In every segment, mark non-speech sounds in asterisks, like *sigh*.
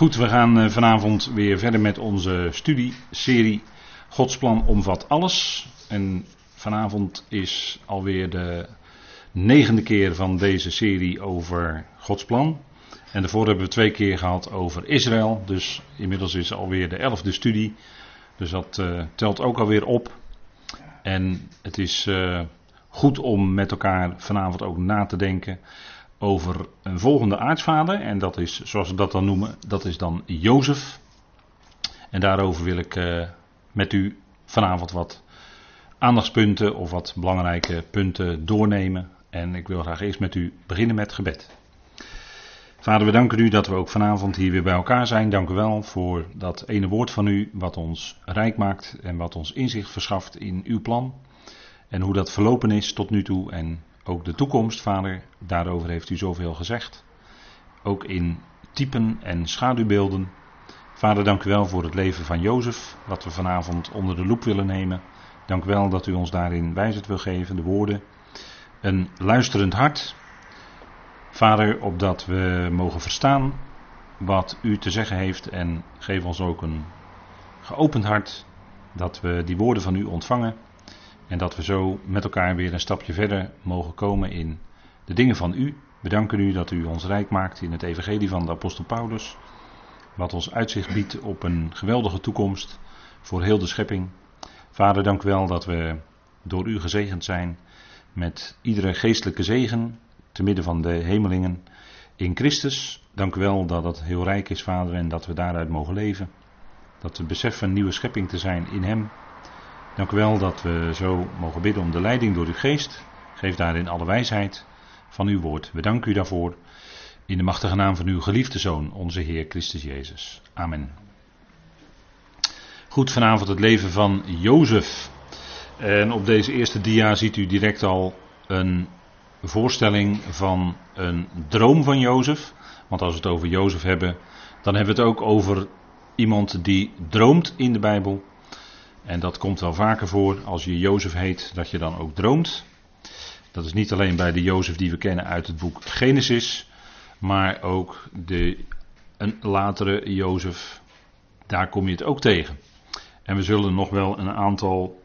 Goed, we gaan eh, vanavond weer verder met onze studieserie Gods plan omvat alles. En vanavond is alweer de negende keer van deze serie over Gods plan. En daarvoor hebben we twee keer gehad over Israël. Dus inmiddels is alweer de elfde studie. Dus dat uh, telt ook alweer op. En het is uh, goed om met elkaar vanavond ook na te denken over een volgende aartsvader. En dat is, zoals we dat dan noemen, dat is dan Jozef. En daarover wil ik uh, met u vanavond wat aandachtspunten of wat belangrijke punten doornemen. En ik wil graag eerst met u beginnen met gebed. Vader, we danken u dat we ook vanavond hier weer bij elkaar zijn. Dank u wel voor dat ene woord van u, wat ons rijk maakt en wat ons inzicht verschaft in uw plan. En hoe dat verlopen is tot nu toe en ook de toekomst, vader, daarover heeft u zoveel gezegd. Ook in typen en schaduwbeelden. Vader, dank u wel voor het leven van Jozef, wat we vanavond onder de loep willen nemen. Dank u wel dat u ons daarin wijsheid wil geven, de woorden. Een luisterend hart. Vader, opdat we mogen verstaan wat u te zeggen heeft en geef ons ook een geopend hart, dat we die woorden van u ontvangen en dat we zo met elkaar weer een stapje verder mogen komen in de dingen van u. We danken u dat u ons rijk maakt in het evangelie van de apostel Paulus. Wat ons uitzicht biedt op een geweldige toekomst voor heel de schepping. Vader, dank u wel dat we door u gezegend zijn met iedere geestelijke zegen te midden van de hemelingen in Christus. Dank u wel dat het heel rijk is, Vader, en dat we daaruit mogen leven. Dat we beseffen nieuwe schepping te zijn in Hem. Dank u wel dat we zo mogen bidden om de leiding door uw geest. Geef daarin alle wijsheid van uw woord. We danken u daarvoor. In de machtige naam van uw geliefde Zoon, onze Heer Christus Jezus. Amen. Goed, vanavond het leven van Jozef. En op deze eerste dia ziet u direct al een voorstelling van een droom van Jozef. Want als we het over Jozef hebben, dan hebben we het ook over iemand die droomt in de Bijbel. En dat komt wel vaker voor als je Jozef heet, dat je dan ook droomt. Dat is niet alleen bij de Jozef die we kennen uit het boek Genesis, maar ook de, een latere Jozef, daar kom je het ook tegen. En we zullen nog wel een aantal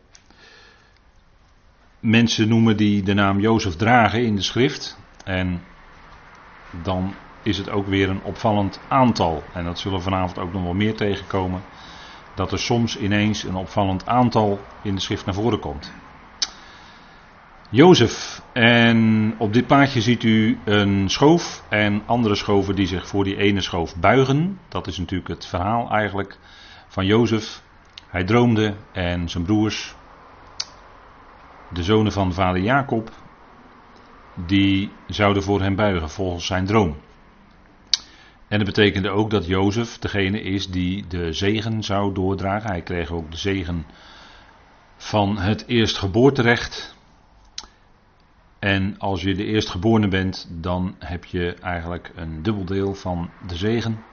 mensen noemen die de naam Jozef dragen in de schrift. En dan is het ook weer een opvallend aantal. En dat zullen vanavond ook nog wel meer tegenkomen dat er soms ineens een opvallend aantal in de schrift naar voren komt. Jozef, en op dit plaatje ziet u een schoof en andere schoven die zich voor die ene schoof buigen. Dat is natuurlijk het verhaal eigenlijk van Jozef. Hij droomde en zijn broers, de zonen van vader Jacob, die zouden voor hem buigen volgens zijn droom. En dat betekende ook dat Jozef degene is die de zegen zou doordragen. Hij kreeg ook de zegen van het eerstgeboorterecht. En als je de eerstgeborene bent, dan heb je eigenlijk een dubbel deel van de zegen.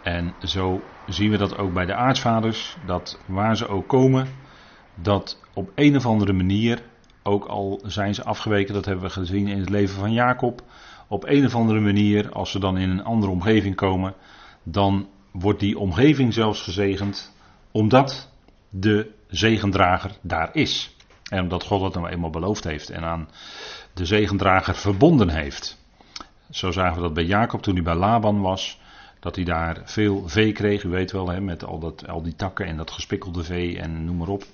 En zo zien we dat ook bij de aartsvaders, dat waar ze ook komen, dat op een of andere manier, ook al zijn ze afgeweken, dat hebben we gezien in het leven van Jacob, op een of andere manier, als ze dan in een andere omgeving komen, dan wordt die omgeving zelfs gezegend, omdat de zegendrager daar is. En omdat God dat nou eenmaal beloofd heeft en aan de zegendrager verbonden heeft. Zo zagen we dat bij Jacob toen hij bij Laban was, dat hij daar veel vee kreeg, u weet wel, hè, met al, dat, al die takken en dat gespikkelde vee en noem maar op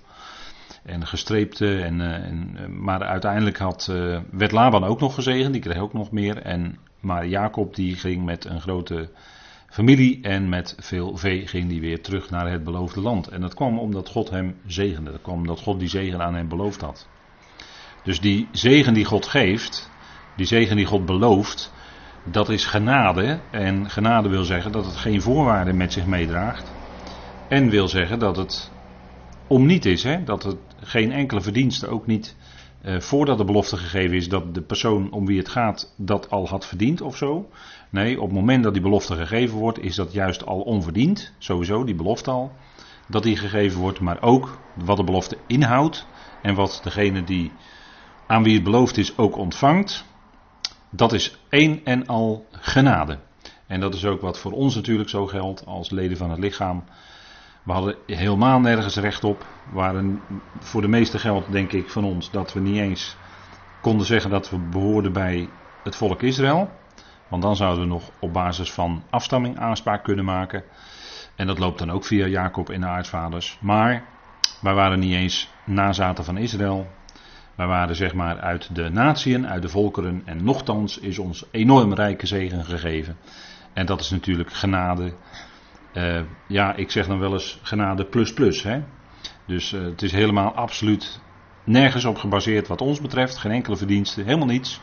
en gestreepte. En, uh, en, eh, maar uiteindelijk had, uh, werd Laban ook nog gezegend, die kreeg ook nog meer. En, maar Jacob die ging met een grote familie en met veel vee ging die weer terug naar het beloofde land. En dat kwam omdat God hem zegende. Dat kwam omdat God die zegen aan hem beloofd had. Dus die zegen die God geeft, die zegen die God belooft, dat is genade. En genade wil zeggen dat het geen voorwaarden met zich meedraagt. En wil zeggen dat het om niet is, hè, dat het geen enkele verdienste, ook niet uh, voordat de belofte gegeven is, dat de persoon om wie het gaat dat al had verdiend of zo. Nee, op het moment dat die belofte gegeven wordt, is dat juist al onverdiend, sowieso, die belofte al, dat die gegeven wordt, maar ook wat de belofte inhoudt en wat degene die aan wie het beloofd is ook ontvangt, dat is één en al genade. En dat is ook wat voor ons natuurlijk zo geldt als leden van het lichaam. We hadden helemaal nergens recht op. Waren voor de meeste geld, denk ik, van ons dat we niet eens konden zeggen dat we behoorden bij het volk Israël. Want dan zouden we nog op basis van afstamming aanspraak kunnen maken. En dat loopt dan ook via Jacob en de aartsvaders. Maar wij waren niet eens nazaten van Israël. Wij waren zeg maar uit de natieën, uit de volkeren. En nochtans is ons enorm rijke zegen gegeven. En dat is natuurlijk genade. Uh, ja, ik zeg dan wel eens genade plus plus. Hè? Dus uh, het is helemaal absoluut nergens op gebaseerd wat ons betreft. Geen enkele verdienste, helemaal niets.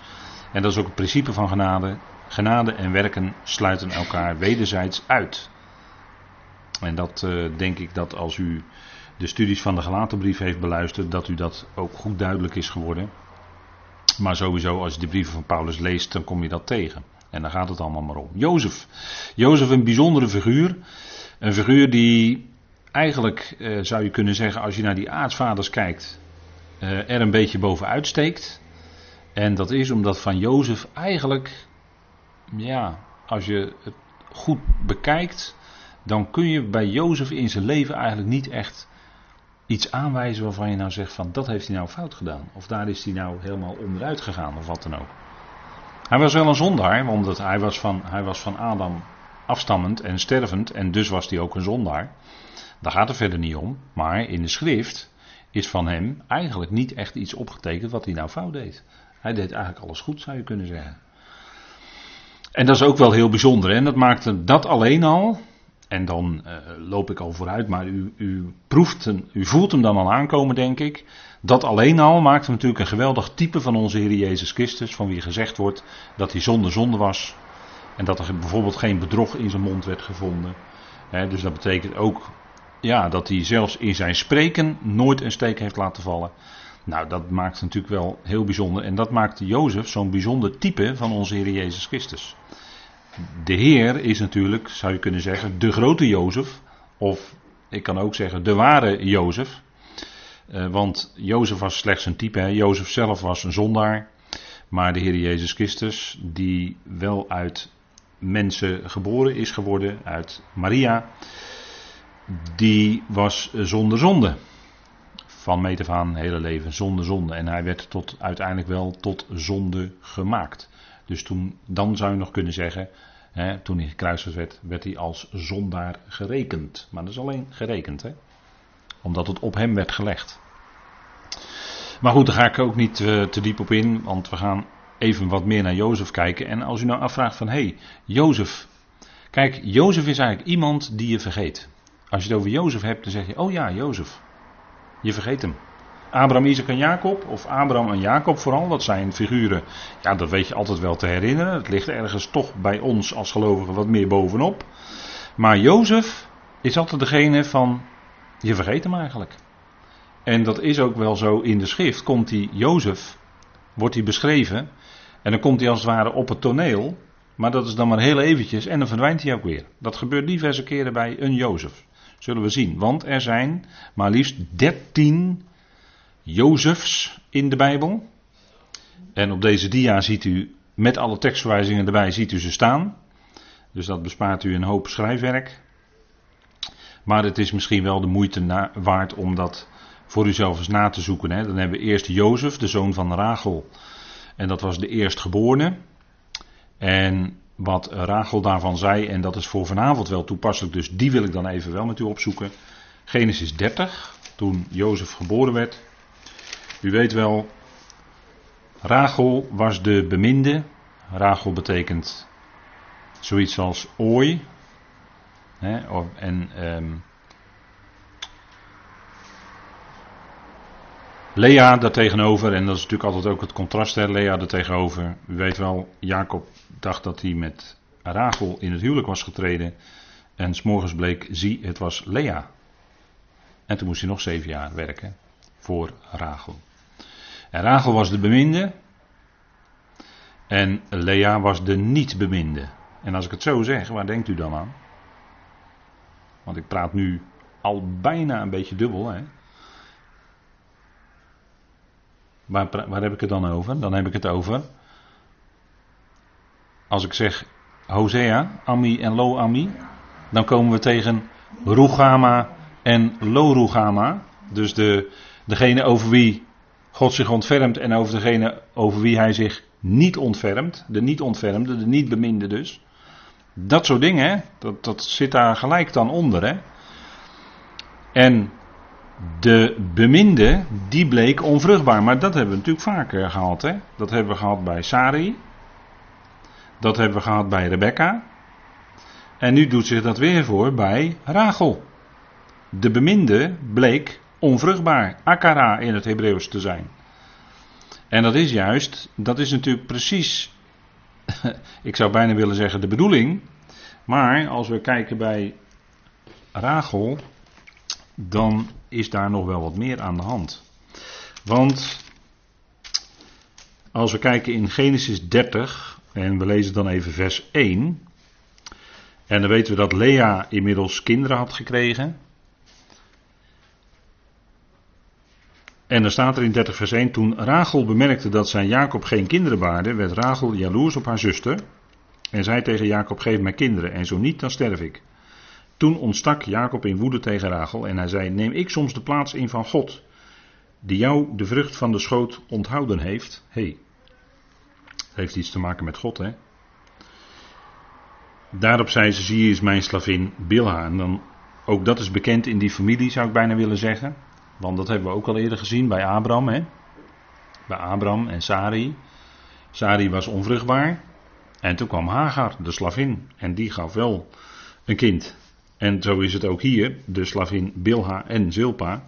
En dat is ook het principe van genade. Genade en werken sluiten elkaar wederzijds uit. En dat uh, denk ik dat als u de studies van de gelatenbrief heeft beluisterd, dat u dat ook goed duidelijk is geworden. Maar sowieso, als je de brieven van Paulus leest, dan kom je dat tegen. En dan gaat het allemaal maar om. Jozef. Jozef een bijzondere figuur. Een figuur die eigenlijk, eh, zou je kunnen zeggen, als je naar die aartsvaders kijkt, eh, er een beetje bovenuit steekt. En dat is omdat van Jozef eigenlijk, ja, als je het goed bekijkt, dan kun je bij Jozef in zijn leven eigenlijk niet echt iets aanwijzen waarvan je nou zegt van dat heeft hij nou fout gedaan. Of daar is hij nou helemaal onderuit gegaan of wat dan ook. Hij was wel een zondaar, omdat hij was van, hij was van Adam afstammend en stervend en dus was hij ook een zondaar. Daar gaat het verder niet om. Maar in de schrift is van hem eigenlijk niet echt iets opgetekend wat hij nou fout deed. Hij deed eigenlijk alles goed, zou je kunnen zeggen. En dat is ook wel heel bijzonder. En dat maakte dat alleen al. En dan uh, loop ik al vooruit, maar u, u u voelt hem dan al aankomen, denk ik. Dat alleen al maakt hem natuurlijk een geweldig type van onze Heer Jezus Christus, van wie gezegd wordt dat hij zonder zonde was. En dat er bijvoorbeeld geen bedrog in zijn mond werd gevonden. dus dat betekent ook ja, dat hij zelfs in zijn spreken nooit een steek heeft laten vallen. Nou, dat maakt natuurlijk wel heel bijzonder. En dat maakt Jozef zo'n bijzonder type van onze Heer Jezus Christus. De Heer is natuurlijk, zou je kunnen zeggen, de grote Jozef. Of ik kan ook zeggen, de ware Jozef. Uh, want Jozef was slechts een type. Hè. Jozef zelf was een zondaar. Maar de Heer Jezus Christus, die wel uit mensen geboren is geworden, uit Maria, die was zonder zonde. Van meet af aan hele leven zonder zonde. En hij werd tot, uiteindelijk wel tot zonde gemaakt. Dus toen, dan zou je nog kunnen zeggen, hè, toen hij gekruisigd werd, werd hij als zondaar gerekend. Maar dat is alleen gerekend, hè? omdat het op hem werd gelegd. Maar goed, daar ga ik ook niet uh, te diep op in, want we gaan even wat meer naar Jozef kijken. En als u nou afvraagt van, hé, hey, Jozef. Kijk, Jozef is eigenlijk iemand die je vergeet. Als je het over Jozef hebt, dan zeg je, oh ja, Jozef. Je vergeet hem. Abraham, Isaac en Jacob, of Abraham en Jacob vooral, dat zijn figuren, ja, dat weet je altijd wel te herinneren. Het ligt ergens toch bij ons als gelovigen wat meer bovenop. Maar Jozef is altijd degene van, je vergeet hem eigenlijk. En dat is ook wel zo in de schrift. Komt die Jozef, wordt hij beschreven, en dan komt hij als het ware op het toneel, maar dat is dan maar heel eventjes en dan verdwijnt hij ook weer. Dat gebeurt diverse keren bij een Jozef. Zullen we zien. Want er zijn maar liefst dertien Jozefs in de Bijbel. En op deze dia ziet u met alle tekstverwijzingen erbij ziet u ze staan. Dus dat bespaart u een hoop schrijfwerk. Maar het is misschien wel de moeite waard om dat voor uzelf eens na te zoeken. Hè. Dan hebben we eerst Jozef, de zoon van Rachel. En dat was de eerstgeborene. En wat Rachel daarvan zei, en dat is voor vanavond wel toepasselijk, dus die wil ik dan even wel met u opzoeken. Genesis 30, toen Jozef geboren werd. U weet wel, Rachel was de beminde. Rachel betekent zoiets als ooi. Hè, en um, Lea daartegenover, en dat is natuurlijk altijd ook het contrast, hè, Lea daartegenover. U weet wel, Jacob dacht dat hij met Rachel in het huwelijk was getreden. En s'morgens bleek, zie, het was Lea. En toen moest hij nog zeven jaar werken voor Rachel. En Rachel was de beminde. En Lea was de niet beminde. En als ik het zo zeg, waar denkt u dan aan? Want ik praat nu al bijna een beetje dubbel. Hè? Waar, heb ik het dan over? Dan heb ik het over. Als ik zeg Hosea, Ami en Lo-Ami. Dan komen we tegen Rugama en Lo-Rugama. Dus de, degene over wie God zich ontfermt en over degene over wie hij zich niet ontfermt. De niet ontfermde, de niet beminde dus. Dat soort dingen, hè? Dat, dat zit daar gelijk dan onder. Hè? En de beminde, die bleek onvruchtbaar. Maar dat hebben we natuurlijk vaker gehad. Hè? Dat hebben we gehad bij Sari. Dat hebben we gehad bij Rebecca. En nu doet zich dat weer voor bij Rachel. De beminde bleek onvruchtbaar. Akara in het Hebreeuws te zijn. En dat is juist, dat is natuurlijk precies, *laughs* ik zou bijna willen zeggen de bedoeling. Maar als we kijken bij Rachel, dan is daar nog wel wat meer aan de hand. Want als we kijken in Genesis 30, en we lezen dan even vers 1. En dan weten we dat Lea inmiddels kinderen had gekregen. En dan staat er in 30 vers 1, toen Rachel bemerkte dat zij Jacob geen kinderen baarde, werd Rachel jaloers op haar zuster. En zei tegen Jacob, geef mij kinderen, en zo niet, dan sterf ik. Toen ontstak Jacob in woede tegen Rachel en hij zei, neem ik soms de plaats in van God, die jou de vrucht van de schoot onthouden heeft? Hé, hey, heeft iets te maken met God, hè? Daarop zei ze, zie is mijn slavin Bilha. En dan, ook dat is bekend in die familie, zou ik bijna willen zeggen. Want dat hebben we ook al eerder gezien bij Abraham. Hè? Bij Abraham en Sari. Sari was onvruchtbaar. En toen kwam Hagar, de slavin. En die gaf wel een kind. En zo is het ook hier. De slavin Bilha en Zilpa.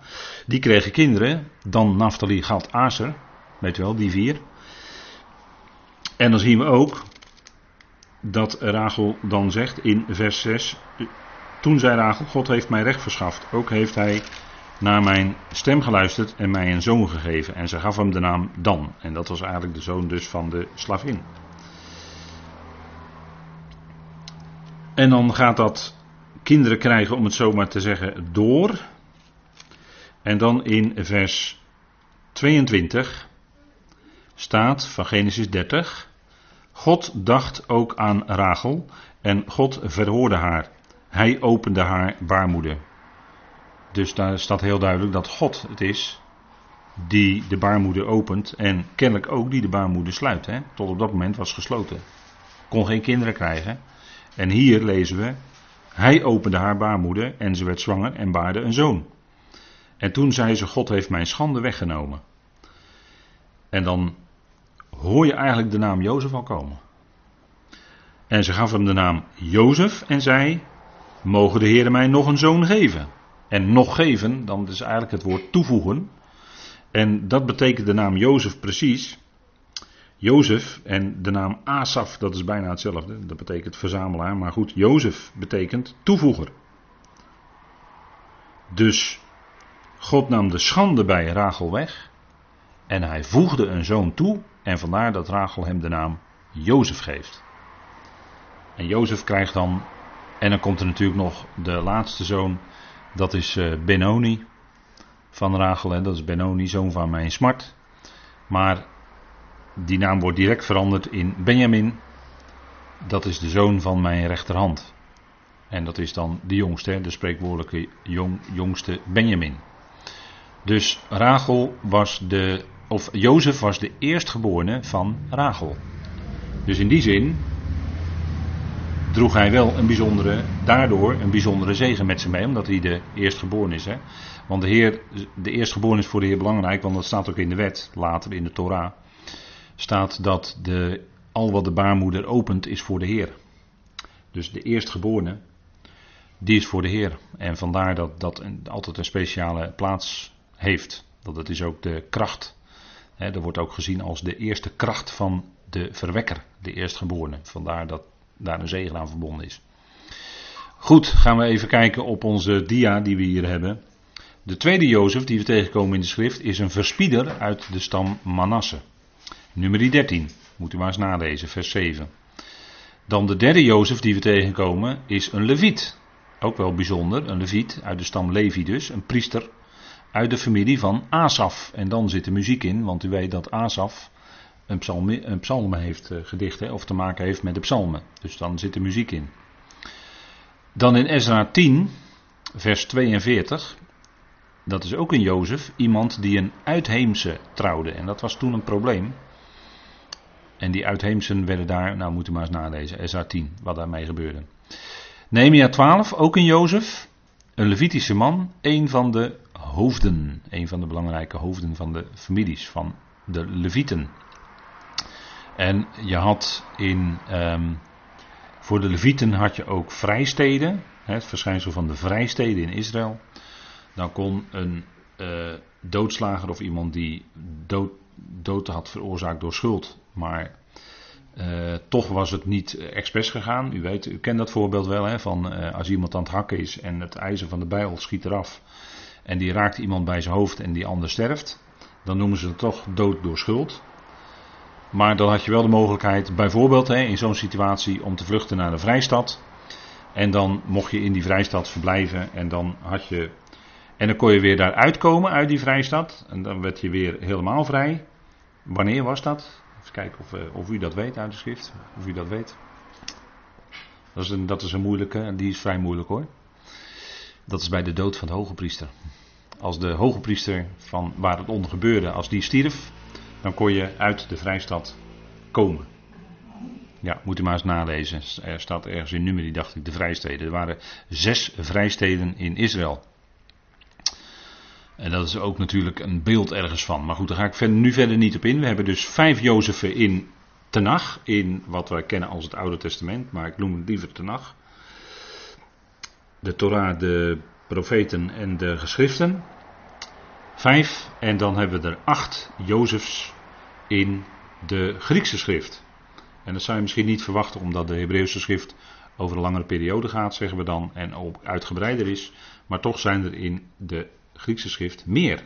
Die kregen kinderen. Dan Naphtali, Gad, Aser. Weet je wel, die vier. En dan zien we ook dat Rachel dan zegt in vers 6. Toen zei Rachel, God heeft mij recht verschaft. Ook heeft hij naar mijn stem geluisterd en mij een zoon gegeven. En ze gaf hem de naam Dan. En dat was eigenlijk de zoon dus van de slavin. En dan gaat dat kinderen krijgen, om het zo maar te zeggen, door. En dan in vers 22 staat van Genesis 30. God dacht ook aan Rachel en God verhoorde haar. Hij opende haar baarmoeder. Dus daar staat heel duidelijk dat God het is die de baarmoeder opent en kennelijk ook die de baarmoeder sluit. Hè? Tot op dat moment was gesloten. Kon geen kinderen krijgen. En hier lezen we, hij opende haar baarmoeder en ze werd zwanger en baarde een zoon. En toen zei ze, God heeft mijn schande weggenomen. En dan hoor je eigenlijk de naam Jozef al komen. En ze gaf hem de naam Jozef en zei, mogen de Heer mij nog een zoon geven. En nog geven, dan is eigenlijk het woord toevoegen. En dat betekent de naam Jozef precies. Jozef en de naam Asaf, dat is bijna hetzelfde. Dat betekent verzamelaar. Maar goed, Jozef betekent toevoeger. Dus God nam de schande bij Rachel weg. En hij voegde een zoon toe. En vandaar dat Rachel hem de naam Jozef geeft. En Jozef krijgt dan. En dan komt er natuurlijk nog de laatste zoon. Dat is eh, Benoni van Rachel. Dat is Benoni, zoon van mijn smart. Maar die naam wordt direct veranderd in Benjamin. Dat is de zoon van mijn rechterhand. En dat is dan de jongste, de spreekwoordelijke jong, jongste Benjamin. Dus Rachel was de, of Jozef was de eerstgeborene van Rachel. Dus in die zin droeg hij wel een bijzondere, daardoor een bijzondere zegen met zich mee, omdat hij de eerstgeboren is. Hè? Want de, Heer, de eerstgeboren is voor de Heer belangrijk, want dat staat ook in de wet, later in de Torah. Staat dat de, al wat de baarmoeder opent is voor de Heer. Dus de eerstgeborene, die is voor de Heer. En vandaar dat dat altijd een speciale plaats heeft. Dat het is ook de kracht. Hè, dat wordt ook gezien als de eerste kracht van de verwekker, de eerstgeborene. Vandaar dat daar een zegen aan verbonden is. Goed, gaan we even kijken op onze dia die we hier hebben. De tweede Jozef die we tegenkomen in de schrift is een verspieder uit de stam Manasse. Nummer 13, moet u maar eens nalezen, vers 7. Dan de derde Jozef die we tegenkomen is een leviet. Ook wel bijzonder, een leviet uit de stam Levi dus, een priester uit de familie van Asaf. En dan zit de muziek in, want u weet dat Asaf een psalm, een heeft gedicht, hè, of te maken heeft met de psalmen. Dus dan zit er muziek in. Dan in Ezra 10, vers 42, dat is ook een Jozef, iemand die een uitheemse trouwde. En dat was toen een probleem. En die uitheemsen werden daar, nou moet u maar eens nalezen, Ezra 10, wat daarmee gebeurde. Nehemia 12, ook een Jozef, een Levitische man, een van de hoofden, een van de belangrijke hoofden van de families, van de Levieten. En je had in, um, voor de Levieten had je ook vrijsteden, het verschijnsel van de vrijsteden in Israël. Dan kon een uh, doodslager of iemand die dood, dood had veroorzaakt door schuld, maar uh, toch was het niet expres gegaan. U weet, u kent dat voorbeeld wel, hè, van uh, als iemand aan het hakken is en het ijzer van de bijl schiet eraf en die raakt iemand bij zijn hoofd en die ander sterft, dan noemen ze het toch dood door schuld. Maar dan had je wel de mogelijkheid, bijvoorbeeld hè, in zo'n situatie, om te vluchten naar de vrijstad. En dan mocht je in die vrijstad verblijven en dan had je. En dan kon je weer daar uitkomen uit die vrijstad. En dan werd je weer helemaal vrij. Wanneer was dat? Even kijken of, uh, of u dat weet uit de schrift. Of u dat weet. Dat is een, dat is een moeilijke, die is vrij moeilijk hoor. Dat is bij de dood van de hoge priester. Als de hoge priester van waar het onder gebeurde, als die stierf, dan kon je uit de vrijstad komen. Ja, moet u maar eens nalezen. Er staat ergens in nummer, die dacht ik, de vrijsteden. Er waren zes vrijsteden in Israël. En dat is ook natuurlijk een beeld ergens van. Maar goed, daar ga ik verder, nu verder niet op in. We hebben dus vijf Jozefen in Tenach, in wat wij kennen als het Oude Testament, maar ik noem het liever Tenach. De Torah, de profeten en de geschriften. Vijf, en dan hebben we er acht Jozefs in de Griekse schrift. En dat zou je misschien niet verwachten, omdat de Hebreeuwse schrift over een langere periode gaat, zeggen we dan, en ook uitgebreider is. Maar toch zijn er in de Griekse schrift meer.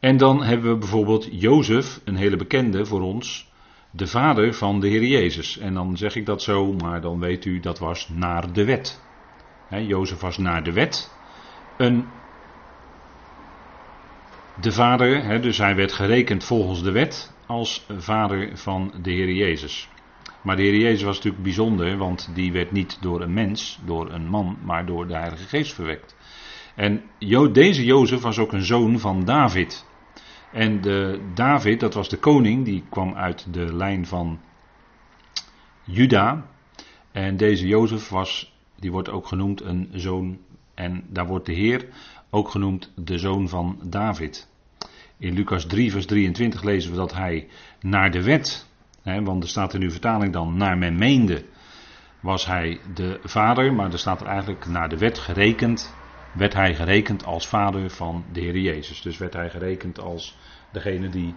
En dan hebben we bijvoorbeeld Jozef, een hele bekende voor ons, de vader van de Heer Jezus. En dan zeg ik dat zo, maar dan weet u dat was naar de wet. He, Jozef was naar de wet een de vader, he, dus hij werd gerekend volgens de wet als vader van de Heer Jezus. Maar de Heer Jezus was natuurlijk bijzonder, want die werd niet door een mens, door een man, maar door de Heilige Geest verwekt. En deze Jozef was ook een zoon van David. En de David, dat was de koning, die kwam uit de lijn van Juda. En deze Jozef was, die wordt ook genoemd een zoon, en daar wordt de Heer ook genoemd de zoon van David. In Lucas 3, vers 23 lezen we dat hij naar de wet, hè, want er staat in uw vertaling dan naar men meende, was hij de vader, maar er staat er eigenlijk naar de wet gerekend, werd hij gerekend als vader van de Heer Jezus. Dus werd hij gerekend als degene die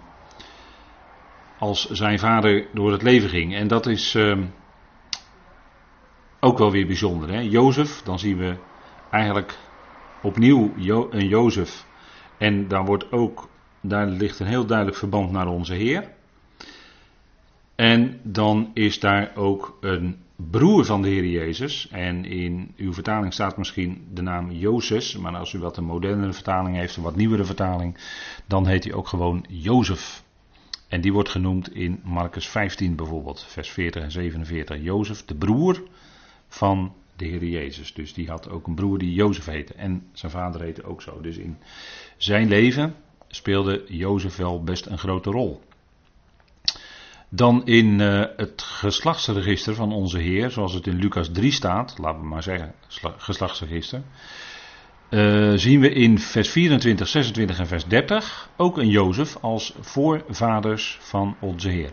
als zijn vader door het leven ging. En dat is uh, ook wel weer bijzonder. Hè? Jozef, dan zien we eigenlijk opnieuw een Jozef. En daar wordt ook daar ligt een heel duidelijk verband naar onze Heer. En dan is daar ook een broer van de Heer Jezus. En in uw vertaling staat misschien de naam Jozef. Maar als u wat een modernere vertaling heeft, een wat nieuwere vertaling, dan heet hij ook gewoon Jozef. En die wordt genoemd in Marcus 15 bijvoorbeeld, vers 40 en 47. Jozef, de broer van de Heer Jezus. Dus die had ook een broer die Jozef heette. En zijn vader heette ook zo. Dus in zijn leven speelde Jozef wel best een grote rol. Dan in uh, het geslachtsregister van onze Heer, zoals het in Lucas 3 staat, laten we maar zeggen geslachtsregister, uh, zien we in vers 24, 26 en vers 30 ook een Jozef als voorvaders van onze Heer.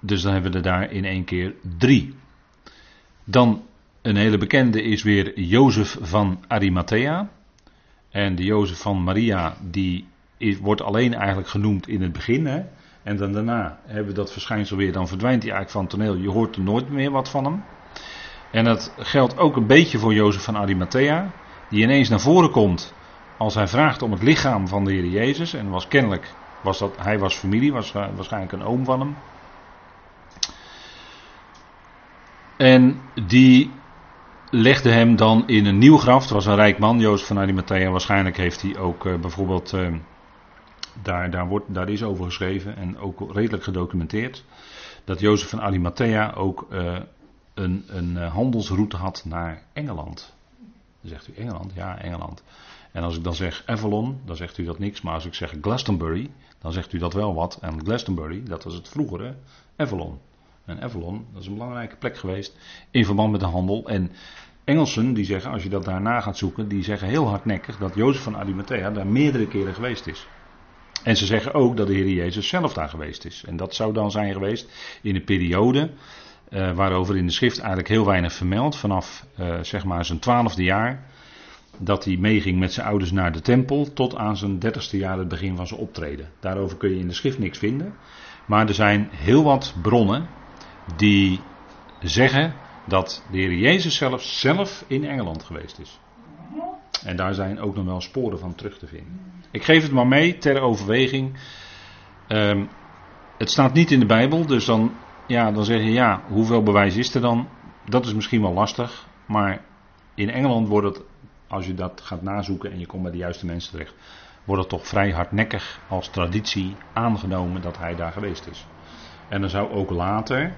Dus dan hebben we er daar in één keer drie. Dan een hele bekende is weer Jozef van Arimathea. En de Jozef van Maria, die is, wordt alleen eigenlijk genoemd in het begin. Hè? En dan daarna hebben we dat verschijnsel weer, dan verdwijnt hij eigenlijk van het toneel. Je hoort er nooit meer wat van hem. En dat geldt ook een beetje voor Jozef van Arimathea, die ineens naar voren komt als hij vraagt om het lichaam van de Heer Jezus. En was kennelijk, was dat, hij was familie, was waarschijnlijk een oom van hem. En die legde hem dan in een nieuw graf. Het was een rijk man, Jozef van Arimathea. Waarschijnlijk heeft hij ook uh, bijvoorbeeld uh, daar, daar, wordt, daar is over geschreven en ook redelijk gedocumenteerd. Dat Jozef van Arimathea ook uh, een, een handelsroute had naar Engeland. Dan zegt u Engeland? Ja, Engeland. En als ik dan zeg Avalon, dan zegt u dat niks. Maar als ik zeg Glastonbury, dan zegt u dat wel wat. En Glastonbury, dat was het vroegere Avalon. En Avalon, dat is een belangrijke plek geweest in verband met de handel. En Engelsen, die zeggen, als je dat daarna gaat zoeken, die zeggen heel hardnekkig dat Jozef van Arimathea daar meerdere keren geweest is. En ze zeggen ook dat de Heer Jezus zelf daar geweest is. En dat zou dan zijn geweest in een periode uh, waarover in de schrift eigenlijk heel weinig vermeld. Vanaf uh, zeg maar zijn twaalfde jaar dat hij meeging met zijn ouders naar de tempel tot aan zijn dertigste jaar het begin van zijn optreden. Daarover kun je in de schrift niks vinden. Maar er zijn heel wat bronnen die zeggen dat de Heer Jezus zelf, zelf in Engeland geweest is. En daar zijn ook nog wel sporen van terug te vinden. Ik geef het maar mee ter overweging. Um, het staat niet in de Bijbel, dus dan, ja, dan zeg je ja, hoeveel bewijs is er dan? Dat is misschien wel lastig, maar in Engeland wordt het, als je dat gaat nazoeken en je komt bij de juiste mensen terecht, wordt het toch vrij hardnekkig als traditie aangenomen dat hij daar geweest is. En dan zou ook later,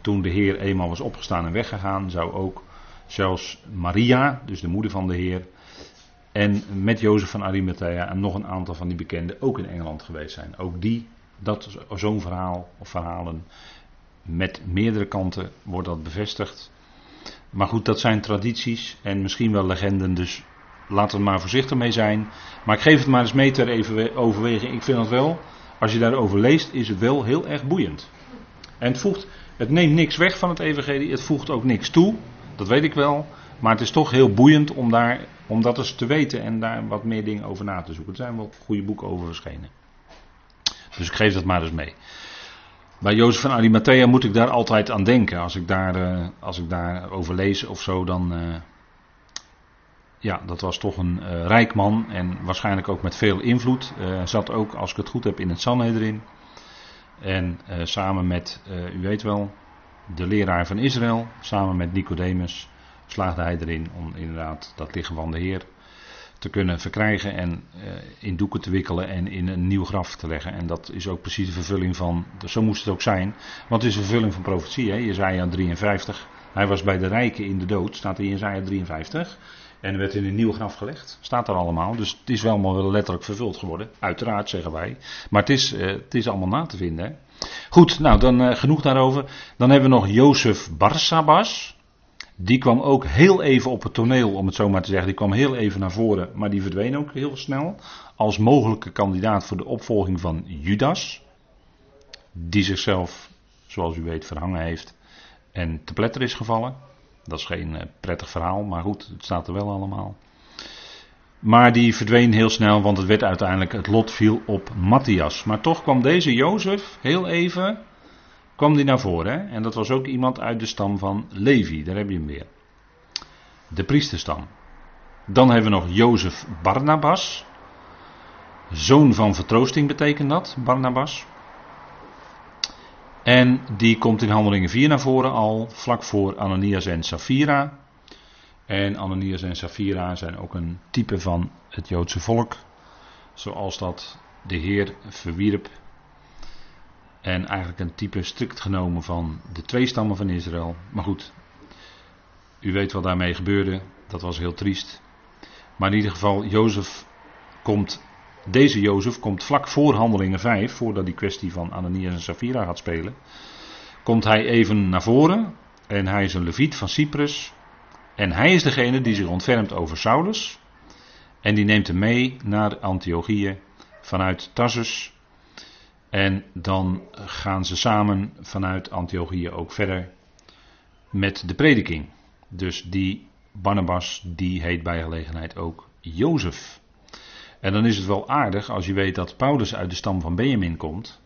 toen de Heer eenmaal was opgestaan en weggegaan, zou ook zelfs Maria, dus de moeder van de Heer, en met Jozef van Arimathea en nog een aantal van die bekenden ook in Engeland geweest zijn. Ook die, dat, zo'n verhaal of verhalen met meerdere kanten wordt dat bevestigd. Maar goed, dat zijn tradities en misschien wel legenden, dus laten we maar voorzichtig mee zijn. Maar ik geef het maar eens mee ter overweging. Ik vind dat wel, als je daarover leest, is het wel heel erg boeiend. En het voegt, het neemt niks weg van het evangelie, het voegt ook niks toe, dat weet ik wel. Maar het is toch heel boeiend om, daar, om dat eens te weten en daar wat meer dingen over na te zoeken. Er zijn wel goede boeken over verschenen. Dus ik geef dat maar eens mee. Bij Jozef van Arimathea moet ik daar altijd aan denken. Als ik daar, uh, als ik daar over lees of zo, dan. Uh, ja, dat was toch een uh, rijk man en waarschijnlijk ook met veel invloed. zat ook, als ik het goed heb, in het Sanhedrin. En samen met, u weet wel, de leraar van Israël, samen met Nicodemus, slaagde hij erin om inderdaad dat lichaam van de Heer te kunnen verkrijgen en uh, in doeken te wikkelen en in een nieuw graf te leggen. En dat is ook precies de vervulling van, zo moest het ook zijn, want het is een vervulling van profetie, hè? Jezaja 53. Hij was bij de rijken in de dood, staat in Jezaja 53. En werd in een nieuw graf gelegd. Staat er allemaal. Dus het is wel wel letterlijk vervuld geworden. Uiteraard zeggen wij. Maar het is, uh, het is allemaal na te vinden. Goed, nou dan uh, genoeg daarover. Dan hebben we nog Jozef Barsabas. Die kwam ook heel even op het toneel, om het zo maar te zeggen. Die kwam heel even naar voren, maar die verdween ook heel snel. Als mogelijke kandidaat voor de opvolging van Judas. Die zichzelf, zoals u weet, verhangen heeft en te pletter is gevallen. Dat is geen uh, prettig verhaal, maar goed, het staat er wel allemaal. Maar die verdween heel snel, want het werd uiteindelijk, het lot viel op Matthias. Maar toch kwam deze Jozef heel even kwam die naar voren. Hè? En dat was ook iemand uit de stam van Levi, daar heb je hem weer. De priesterstam. Dan hebben we nog Jozef Barnabas. Zoon van vertroosting betekent dat, Barnabas. En die komt in Handelingen 4 naar voren al, vlak voor Ananias en Safira. En Ananias en Safira zijn ook een type van het Joodse volk. Zoals dat de Heer verwierp en eigenlijk een type strikt genomen van de twee stammen van Israël. Maar goed, u weet wat daarmee gebeurde. Dat was heel triest. Maar in ieder geval, Jozef komt, deze Jozef komt vlak voor handelingen 5, voordat die kwestie van Ananias en Safira gaat spelen. Komt hij even naar voren en hij is een leviet van Cyprus. En hij is degene die zich ontfermt over Saulus. En die neemt hem mee naar Antiochië vanuit Tarsus. En dan gaan ze samen vanuit Antiochië ook verder met de prediking. Dus die Barnabas, die heet bij gelegenheid ook Jozef. En dan is het wel aardig als je weet dat Paulus uit de stam van Benjamin komt.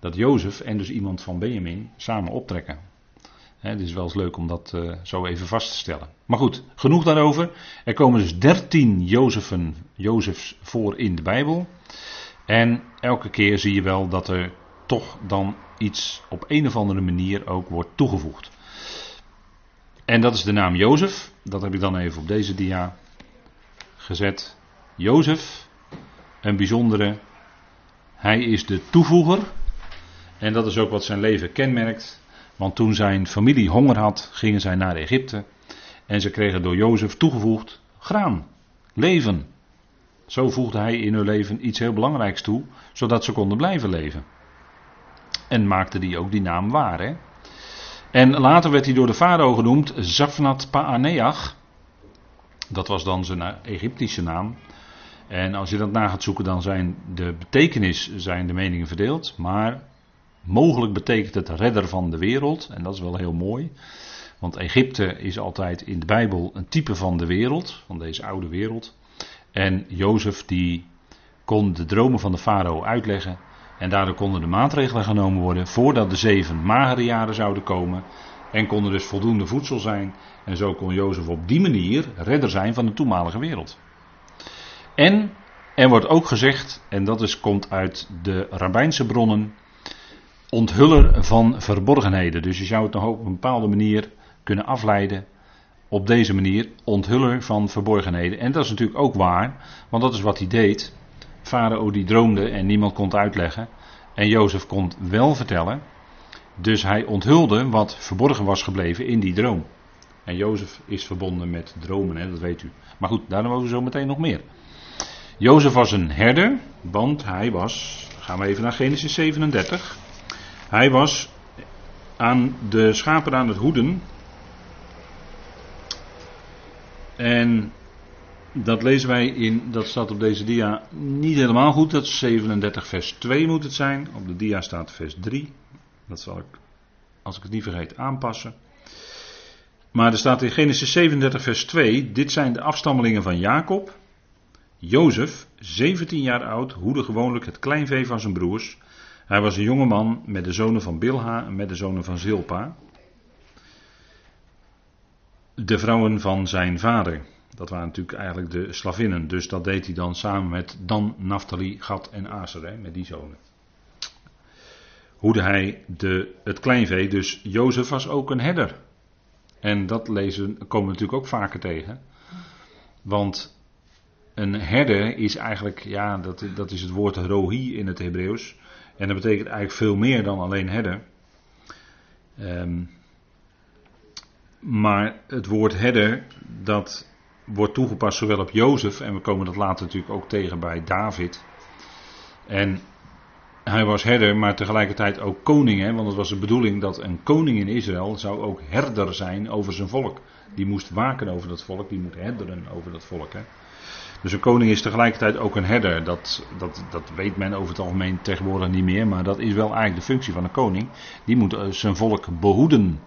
Dat Jozef en dus iemand van Benjamin samen optrekken. het is wel eens leuk om dat uh, zo even vast te stellen. Maar goed, genoeg daarover. Er komen dus dertien Jozefen, Jozefs voor in de Bijbel. En elke keer zie je wel dat er toch dan iets op een of andere manier ook wordt toegevoegd. En dat is de naam Jozef. Dat heb ik dan even op deze dia gezet. Jozef, een bijzondere Hij is de toevoeger. En dat is ook wat zijn leven kenmerkt. Want toen zijn familie honger had, gingen zij naar Egypte. En ze kregen door Jozef toegevoegd graan, leven. Zo voegde hij in hun leven iets heel belangrijks toe, zodat ze konden blijven leven. En maakte die ook die naam waar. Hè? En later werd hij door de farao genoemd Zafnat Paaneach. Dat was dan zijn Egyptische naam. En als je dat na gaat zoeken, dan zijn de betekenis, zijn de meningen verdeeld. Maar mogelijk betekent het redder van de wereld. En dat is wel heel mooi. Want Egypte is altijd in de Bijbel een type van de wereld, van deze oude wereld. En Jozef die kon de dromen van de farao uitleggen. En daardoor konden de maatregelen genomen worden voordat de zeven magere jaren zouden komen. En kon er dus voldoende voedsel zijn. En zo kon Jozef op die manier redder zijn van de toenmalige wereld. En er wordt ook gezegd, en dat is, komt uit de rabbijnse bronnen, onthuller van verborgenheden. Dus je zou het nog op een bepaalde manier kunnen afleiden. Op deze manier onthuller van verborgenheden. En dat is natuurlijk ook waar, want dat is wat hij deed. Farao die droomde en niemand kon het uitleggen. En Jozef kon wel vertellen. Dus hij onthulde wat verborgen was gebleven in die droom. En Jozef is verbonden met dromen, hè, dat weet u. Maar goed, daarom we zo meteen nog meer. Jozef was een herder, want hij was, gaan we even naar Genesis 37. Hij was aan de schapen aan het hoeden. En dat lezen wij in, dat staat op deze dia niet helemaal goed. Dat is 37 vers 2 moet het zijn. Op de dia staat vers 3. Dat zal ik, als ik het niet vergeet, aanpassen. Maar er staat in Genesis 37 vers 2. Dit zijn de afstammelingen van Jacob. Jozef, 17 jaar oud, hoede gewoonlijk het kleinvee van zijn broers. Hij was een jonge man met de zonen van Bilha en met de zonen van Zilpa. De vrouwen van zijn vader. Dat waren natuurlijk eigenlijk de slavinnen. Dus dat deed hij dan samen met Dan, Naphtali, Gad en Aser, met die zonen. Hoede hij de, het kleinvee, dus Jozef was ook een herder. En dat lezen, komen we natuurlijk ook vaker tegen. Want een herder is eigenlijk, ja, dat, dat is het woord rohi in het Hebreeuws. En dat betekent eigenlijk veel meer dan alleen herder. Um, maar het woord herder, dat wordt toegepast zowel op Jozef, en we komen dat later natuurlijk ook tegen bij David. En hij was herder, maar tegelijkertijd ook koning, hè, want het was de bedoeling dat een koning in Israël zou ook herder zijn over zijn volk. Die moest waken over dat volk, die moet herderen over dat volk. Hè. Dus een koning is tegelijkertijd ook een herder. Dat, dat, dat weet men over het algemeen tegenwoordig niet meer. Maar dat is wel eigenlijk de functie van een koning. Die moet eh, zijn volk behoeden.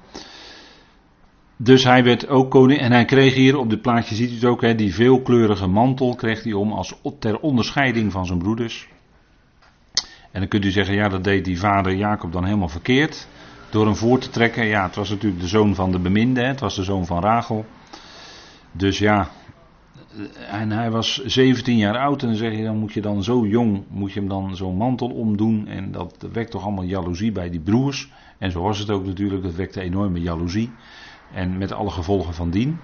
Dus hij werd ook koning. En hij kreeg hier op dit plaatje, ziet u ook, hè, die veelkleurige mantel kreeg hij om als ter onderscheiding van zijn broeders. En dan kunt u zeggen, ja, dat deed die vader Jacob dan helemaal verkeerd. Door hem voor te trekken. Ja, het was natuurlijk de zoon van de beminde, het was de zoon van Rachel. Dus ja, en hij was 17 jaar oud en dan zeg je, dan moet je dan zo jong, moet je hem dan zo'n mantel omdoen. En dat wekt toch allemaal jaloezie bij die broers. En zo was het ook natuurlijk, dat wekte enorme jaloezie. En met alle gevolgen van dien.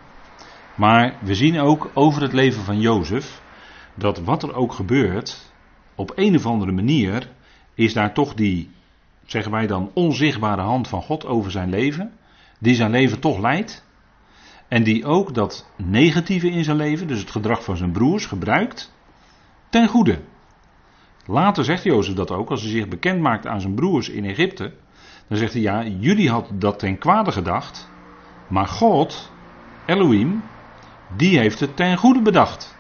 Maar we zien ook over het leven van Jozef, dat wat er ook gebeurt, op een of andere manier is daar toch die, zeggen wij dan, onzichtbare hand van God over zijn leven. Die zijn leven toch leidt. En die ook dat negatieve in zijn leven, dus het gedrag van zijn broers, gebruikt ten goede. Later zegt Jozef dat ook, als hij zich bekend maakt aan zijn broers in Egypte. Dan zegt hij, ja, jullie hadden dat ten kwade gedacht. Maar God, Elohim, die heeft het ten goede bedacht.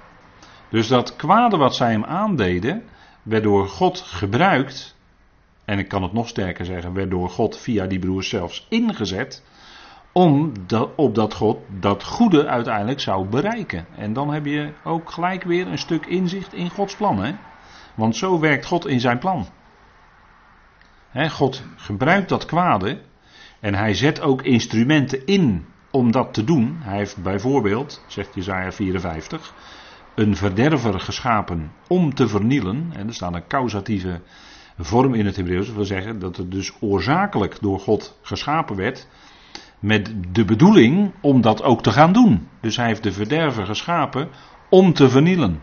Dus dat kwade wat zij hem aandeden, werd door God gebruikt. En ik kan het nog sterker zeggen, werd door God via die broers zelfs ingezet om dat, God dat goede uiteindelijk zou bereiken. En dan heb je ook gelijk weer een stuk inzicht in Gods plan. Hè? Want zo werkt God in zijn plan. God gebruikt dat kwade en hij zet ook instrumenten in om dat te doen. Hij heeft bijvoorbeeld, zegt Jezaja 54, een verderver geschapen om te vernielen. En er staat een causatieve vorm in het Hebreeuws. Dat wil zeggen dat het dus oorzakelijk door God geschapen werd met de bedoeling om dat ook te gaan doen. Dus hij heeft de verderver geschapen om te vernielen.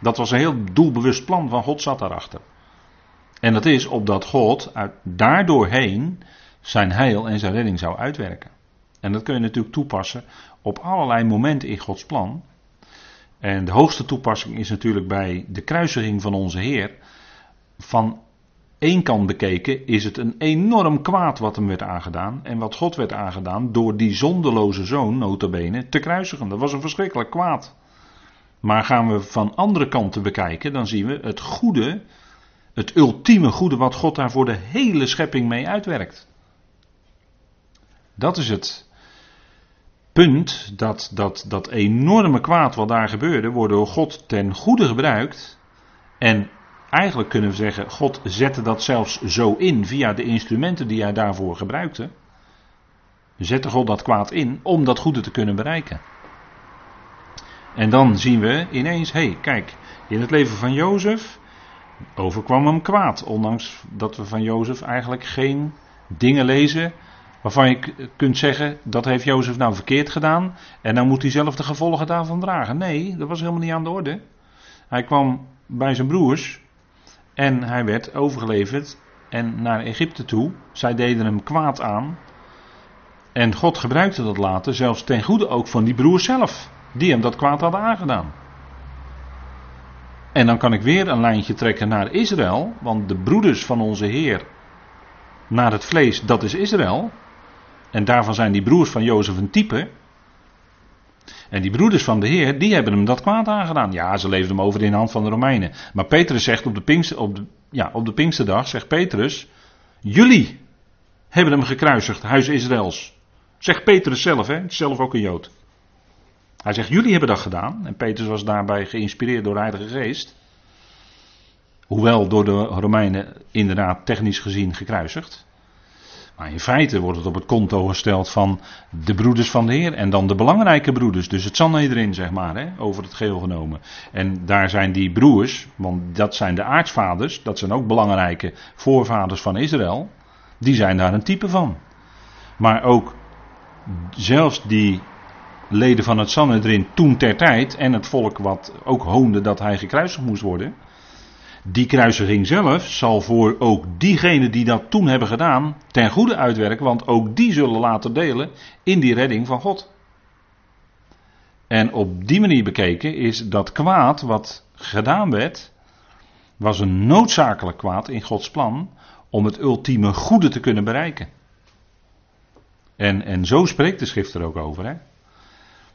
Dat was een heel doelbewust plan van God zat daarachter. En dat is opdat God uit, daardoorheen zijn heil en zijn redding zou uitwerken. En dat kun je natuurlijk toepassen op allerlei momenten in Gods plan. En de hoogste toepassing is natuurlijk bij de kruisiging van onze Heer. Van één kant bekeken is het een enorm kwaad wat hem werd aangedaan. En wat God werd aangedaan door die zondeloze zoon, notabene, te kruisigen. Dat was een verschrikkelijk kwaad. Maar gaan we van andere kanten bekijken, dan zien we het goede, het ultieme goede wat God daar voor de hele schepping mee uitwerkt. Dat is het punt dat dat, dat enorme kwaad wat daar gebeurde, wordt door God ten goede gebruikt. En eigenlijk kunnen we zeggen, God zette dat zelfs zo in via de instrumenten die hij daarvoor gebruikte. Zette God dat kwaad in om dat goede te kunnen bereiken. En dan zien we ineens, hé, hey, kijk, in het leven van Jozef overkwam hem kwaad. Ondanks dat we van Jozef eigenlijk geen dingen lezen waarvan je kunt zeggen, dat heeft Jozef nou verkeerd gedaan en dan moet hij zelf de gevolgen daarvan dragen. Nee, dat was helemaal niet aan de orde. Hij kwam bij zijn broers en hij werd overgeleverd en naar Egypte toe. Zij deden hem kwaad aan. En God gebruikte dat later, zelfs ten goede ook van die broers zelf, die hem dat kwaad hadden aangedaan. En dan kan ik weer een lijntje trekken naar Israël, want de broeders van onze Heer naar het vlees, dat is Israël. En daarvan zijn die broers van Jozef een type. En die broeders van de Heer, die hebben hem dat kwaad aangedaan. Ja, ze leefden hem over in de hand van de Romeinen. Maar Petrus zegt op de, Pinkster, op de, ja, op de Pinksterdag, zegt Petrus, jullie hebben hem gekruisigd, huis Israëls. Zegt Petrus zelf, hè, zelf ook een Jood. Hij zegt, jullie hebben dat gedaan. En Petrus was daarbij geïnspireerd door de Heilige Geest. Hoewel door de Romeinen inderdaad technisch gezien gekruisigd. Maar in feite wordt het op het konto gesteld van de broeders van de Heer. En dan de belangrijke broeders. Dus het erin, zeg maar, hè, over het geheel genomen. En daar zijn die broers, want dat zijn de aartsvaders. Dat zijn ook belangrijke voorvaders van Israël. Die zijn daar een type van. Maar ook zelfs die leden van het Sanhedrin toen ter tijd. En het volk wat ook hoonde dat hij gekruisigd moest worden die kruisiging zelf zal voor ook diegenen die dat toen hebben gedaan ten goede uitwerken, want ook die zullen later delen in die redding van God. En op die manier bekeken is dat kwaad wat gedaan werd, was een noodzakelijk kwaad in Gods plan om het ultieme goede te kunnen bereiken. En, en zo spreekt de schrift er ook over. Hè?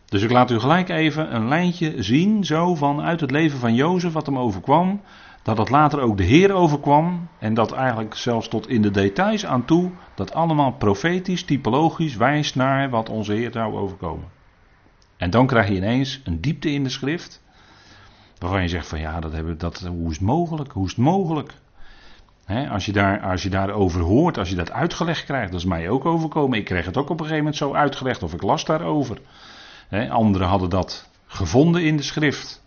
Dus ik laat u gelijk even een lijntje zien, zo vanuit het leven van Jozef, wat hem overkwam, dat het later ook de Heer overkwam en dat eigenlijk zelfs tot in de details aan toe, dat allemaal profetisch, typologisch wijst naar wat onze Heer zou overkomen. En dan krijg je ineens een diepte in de schrift, waarvan je zegt van ja, dat hebben, dat, hoe is het mogelijk? Hoe is het mogelijk? als, je daar, als je daarover hoort, als je dat uitgelegd krijgt, dat is mij ook overkomen. Ik kreeg het ook op een gegeven moment zo uitgelegd of ik las daarover. He, anderen hadden dat gevonden in de schrift.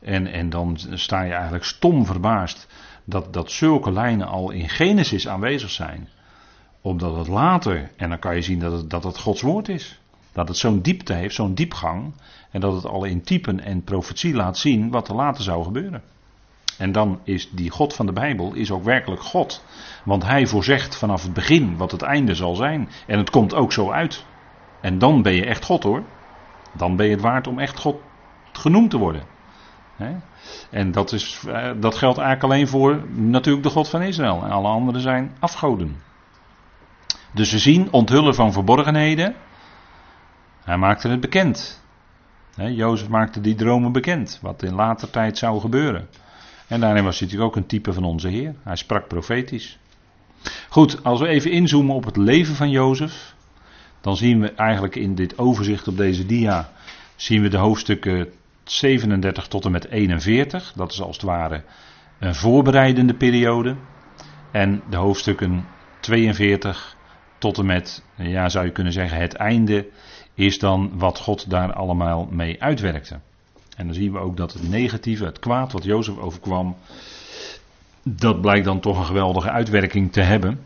En, en dan sta je eigenlijk stom verbaasd dat, dat zulke lijnen al in Genesis aanwezig zijn. Omdat het later, en dan kan je zien dat het, dat het Gods woord is. Dat het zo'n diepte heeft, zo'n diepgang. En dat het al in typen en profetie laat zien wat er later zou gebeuren. En dan is die God van de Bijbel is ook werkelijk God. Want hij voorzegt vanaf het begin wat het einde zal zijn. En het komt ook zo uit. En dan ben je echt God hoor. Dan ben je het waard om echt God genoemd te worden. En dat, is, eh, dat geldt eigenlijk alleen voor natuurlijk de God van Israël. En alle anderen zijn afgoden. Dus we zien onthullen van verborgenheden. Hij maakte het bekend. Jozef maakte die dromen bekend. Wat in later tijd zou gebeuren. En daarin was hij natuurlijk ook een type van onze Heer. Hij sprak profetisch. Goed, als we even inzoomen op het leven van Jozef. Dan zien we eigenlijk in dit overzicht op deze dia. Zien we de hoofdstukken 37 tot en met 41. Dat is als het ware een voorbereidende periode. En de hoofdstukken 42 tot en met, ja zou je kunnen zeggen, het einde is dan wat God daar allemaal mee uitwerkte. En dan zien we ook dat het negatieve, het kwaad wat Jozef overkwam, dat blijkt dan toch een geweldige uitwerking te hebben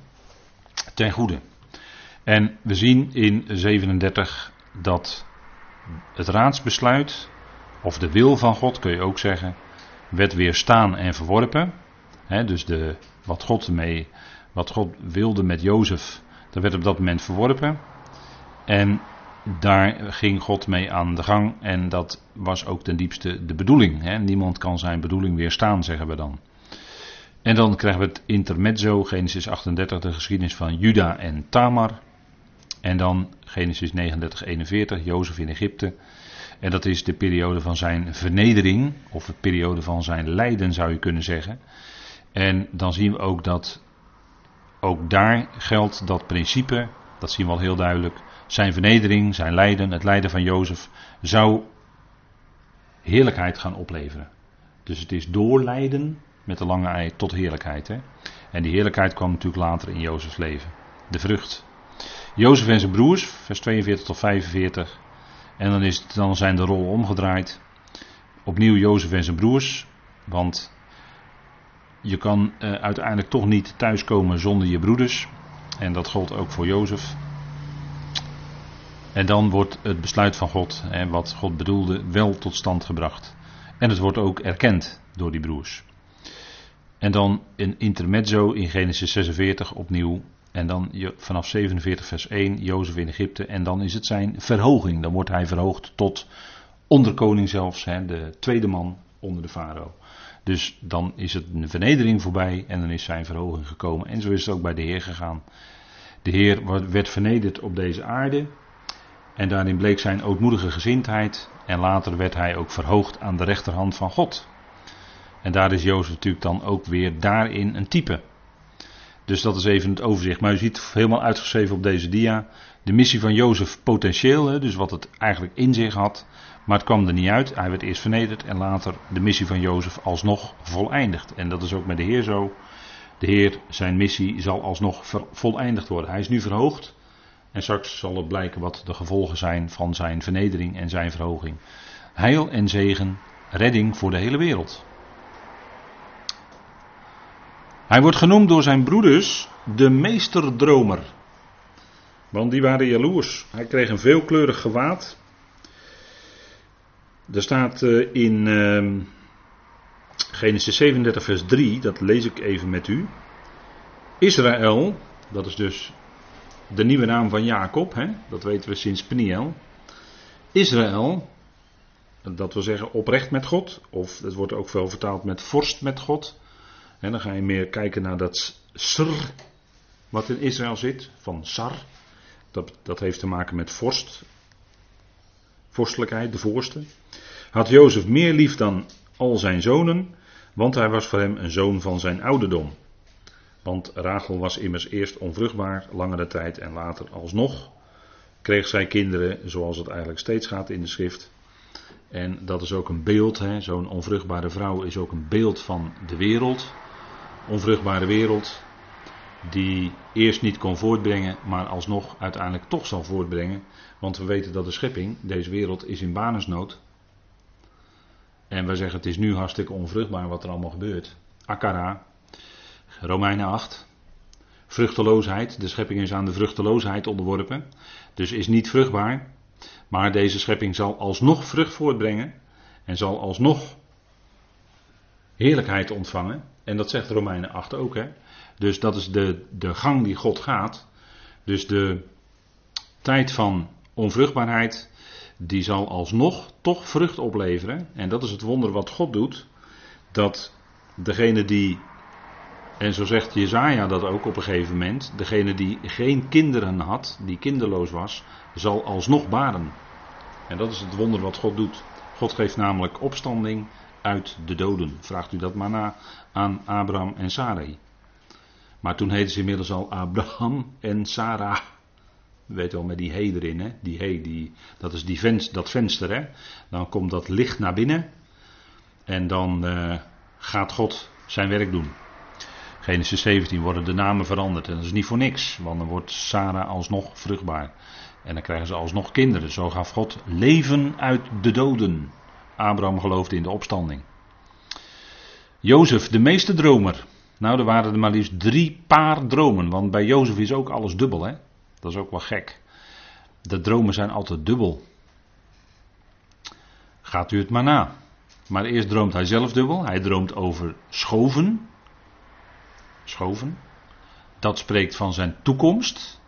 ten goede. En we zien in 37 dat het raadsbesluit of de wil van God kun je ook zeggen, werd weerstaan en verworpen. Dus de, wat, God mee, wat God wilde met Jozef, dat werd op dat moment verworpen. En daar ging God mee aan de gang. En dat was ook ten diepste de bedoeling. Niemand kan zijn bedoeling weerstaan, zeggen we dan. En dan krijgen we het intermezzo, Genesis 38, de geschiedenis van Juda en Tamar. En dan Genesis 39, 41, Jozef in Egypte. En dat is de periode van zijn vernedering, of de periode van zijn lijden zou je kunnen zeggen. En dan zien we ook dat ook daar geldt dat principe, dat zien we al heel duidelijk. Zijn vernedering, zijn lijden, het lijden van Jozef zou heerlijkheid gaan opleveren. Dus het is door lijden met de lange ei tot heerlijkheid. Hè? En die heerlijkheid kwam natuurlijk later in Jozefs leven. De vrucht. Jozef en zijn broers, vers 42 tot 45. En dan, is dan zijn de rollen omgedraaid. Opnieuw Jozef en zijn broers. Want je kan uh, uiteindelijk toch niet thuiskomen zonder je broeders. En dat gold ook voor Jozef. En dan wordt het besluit van God, wat God bedoelde, wel tot stand gebracht. En het wordt ook erkend door die broers. En dan een intermezzo in Genesis 46 opnieuw. En dan vanaf 47 vers 1, Jozef in Egypte. En dan is het zijn verhoging. Dan wordt hij verhoogd tot onderkoning zelfs, de tweede man onder de farao. Dus dan is het een vernedering voorbij en dan is zijn verhoging gekomen. En zo is het ook bij de Heer gegaan. De Heer werd vernederd op deze aarde. En daarin bleek zijn ootmoedige gezindheid. En later werd hij ook verhoogd aan de rechterhand van God. En daar is Jozef natuurlijk dan ook weer daarin een type. Dus dat is even het overzicht. Maar u ziet helemaal uitgeschreven op deze dia. De missie van Jozef potentieel, dus wat het eigenlijk in zich had. Maar het kwam er niet uit. Hij werd eerst vernederd en later de missie van Jozef alsnog voleindigd. En dat is ook met de Heer zo. De Heer, zijn missie zal alsnog voleindigd worden. Hij is nu verhoogd. En straks zal het blijken wat de gevolgen zijn van zijn vernedering en zijn verhoging. Heil en zegen, redding voor de hele wereld. Hij wordt genoemd door zijn broeders de meesterdromer. Want die waren jaloers. Hij kreeg een veelkleurig gewaad. Er staat eh, in ehm, Genesis 37, vers 3, dat lees ik even met u. Israël, dat is dus de nieuwe naam van Jacob, hè? dat weten we sinds Peniel. Israël, dat wil zeggen oprecht met God, of het wordt ook veel vertaald met vorst met God. En dan ga je meer kijken naar dat sr, wat in Israël zit, van sar. Dat, dat heeft te maken met vorst, vorstelijkheid, de voorste. Had Jozef meer lief dan al zijn zonen, want hij was voor hem een zoon van zijn ouderdom. Want Rachel was immers eerst onvruchtbaar langere tijd en later alsnog kreeg zij kinderen, zoals het eigenlijk steeds gaat in de schrift. En dat is ook een beeld, zo'n onvruchtbare vrouw is ook een beeld van de wereld. Onvruchtbare wereld, die eerst niet kon voortbrengen, maar alsnog uiteindelijk toch zal voortbrengen. Want we weten dat de schepping, deze wereld, is in banesnood. En wij zeggen het is nu hartstikke onvruchtbaar wat er allemaal gebeurt. Akara, Romeinen 8. Vruchteloosheid, de schepping is aan de vruchteloosheid onderworpen. Dus is niet vruchtbaar. Maar deze schepping zal alsnog vrucht voortbrengen. En zal alsnog heerlijkheid ontvangen. En dat zegt Romeinen 8 ook. Hè? Dus dat is de, de gang die God gaat. Dus de tijd van onvruchtbaarheid, die zal alsnog toch vrucht opleveren. En dat is het wonder wat God doet. Dat degene die en zo zegt Jezaja dat ook op een gegeven moment. Degene die geen kinderen had, die kinderloos was, zal alsnog baren. En dat is het wonder wat God doet. God geeft namelijk opstanding uit de doden. Vraagt u dat maar na aan Abraham en Sarai. Maar toen heten ze inmiddels al Abraham en Sarah. Weet wel met die he erin, hè? Die he, die, dat is die venster, dat venster, hè? Dan komt dat licht naar binnen. En dan uh, gaat God zijn werk doen. Genesis 17 worden de namen veranderd. En dat is niet voor niks, want dan wordt Sarah alsnog vruchtbaar. En dan krijgen ze alsnog kinderen. Zo gaf God leven uit de doden. Abraham geloofde in de opstanding. Jozef, de meeste dromer. Nou, er waren er maar liefst drie paar dromen. Want bij Jozef is ook alles dubbel, hè? Dat is ook wel gek. De dromen zijn altijd dubbel. Gaat u het maar na. Maar eerst droomt hij zelf dubbel. Hij droomt over schoven. geschoven. Dat spreekt van zijn toekomst.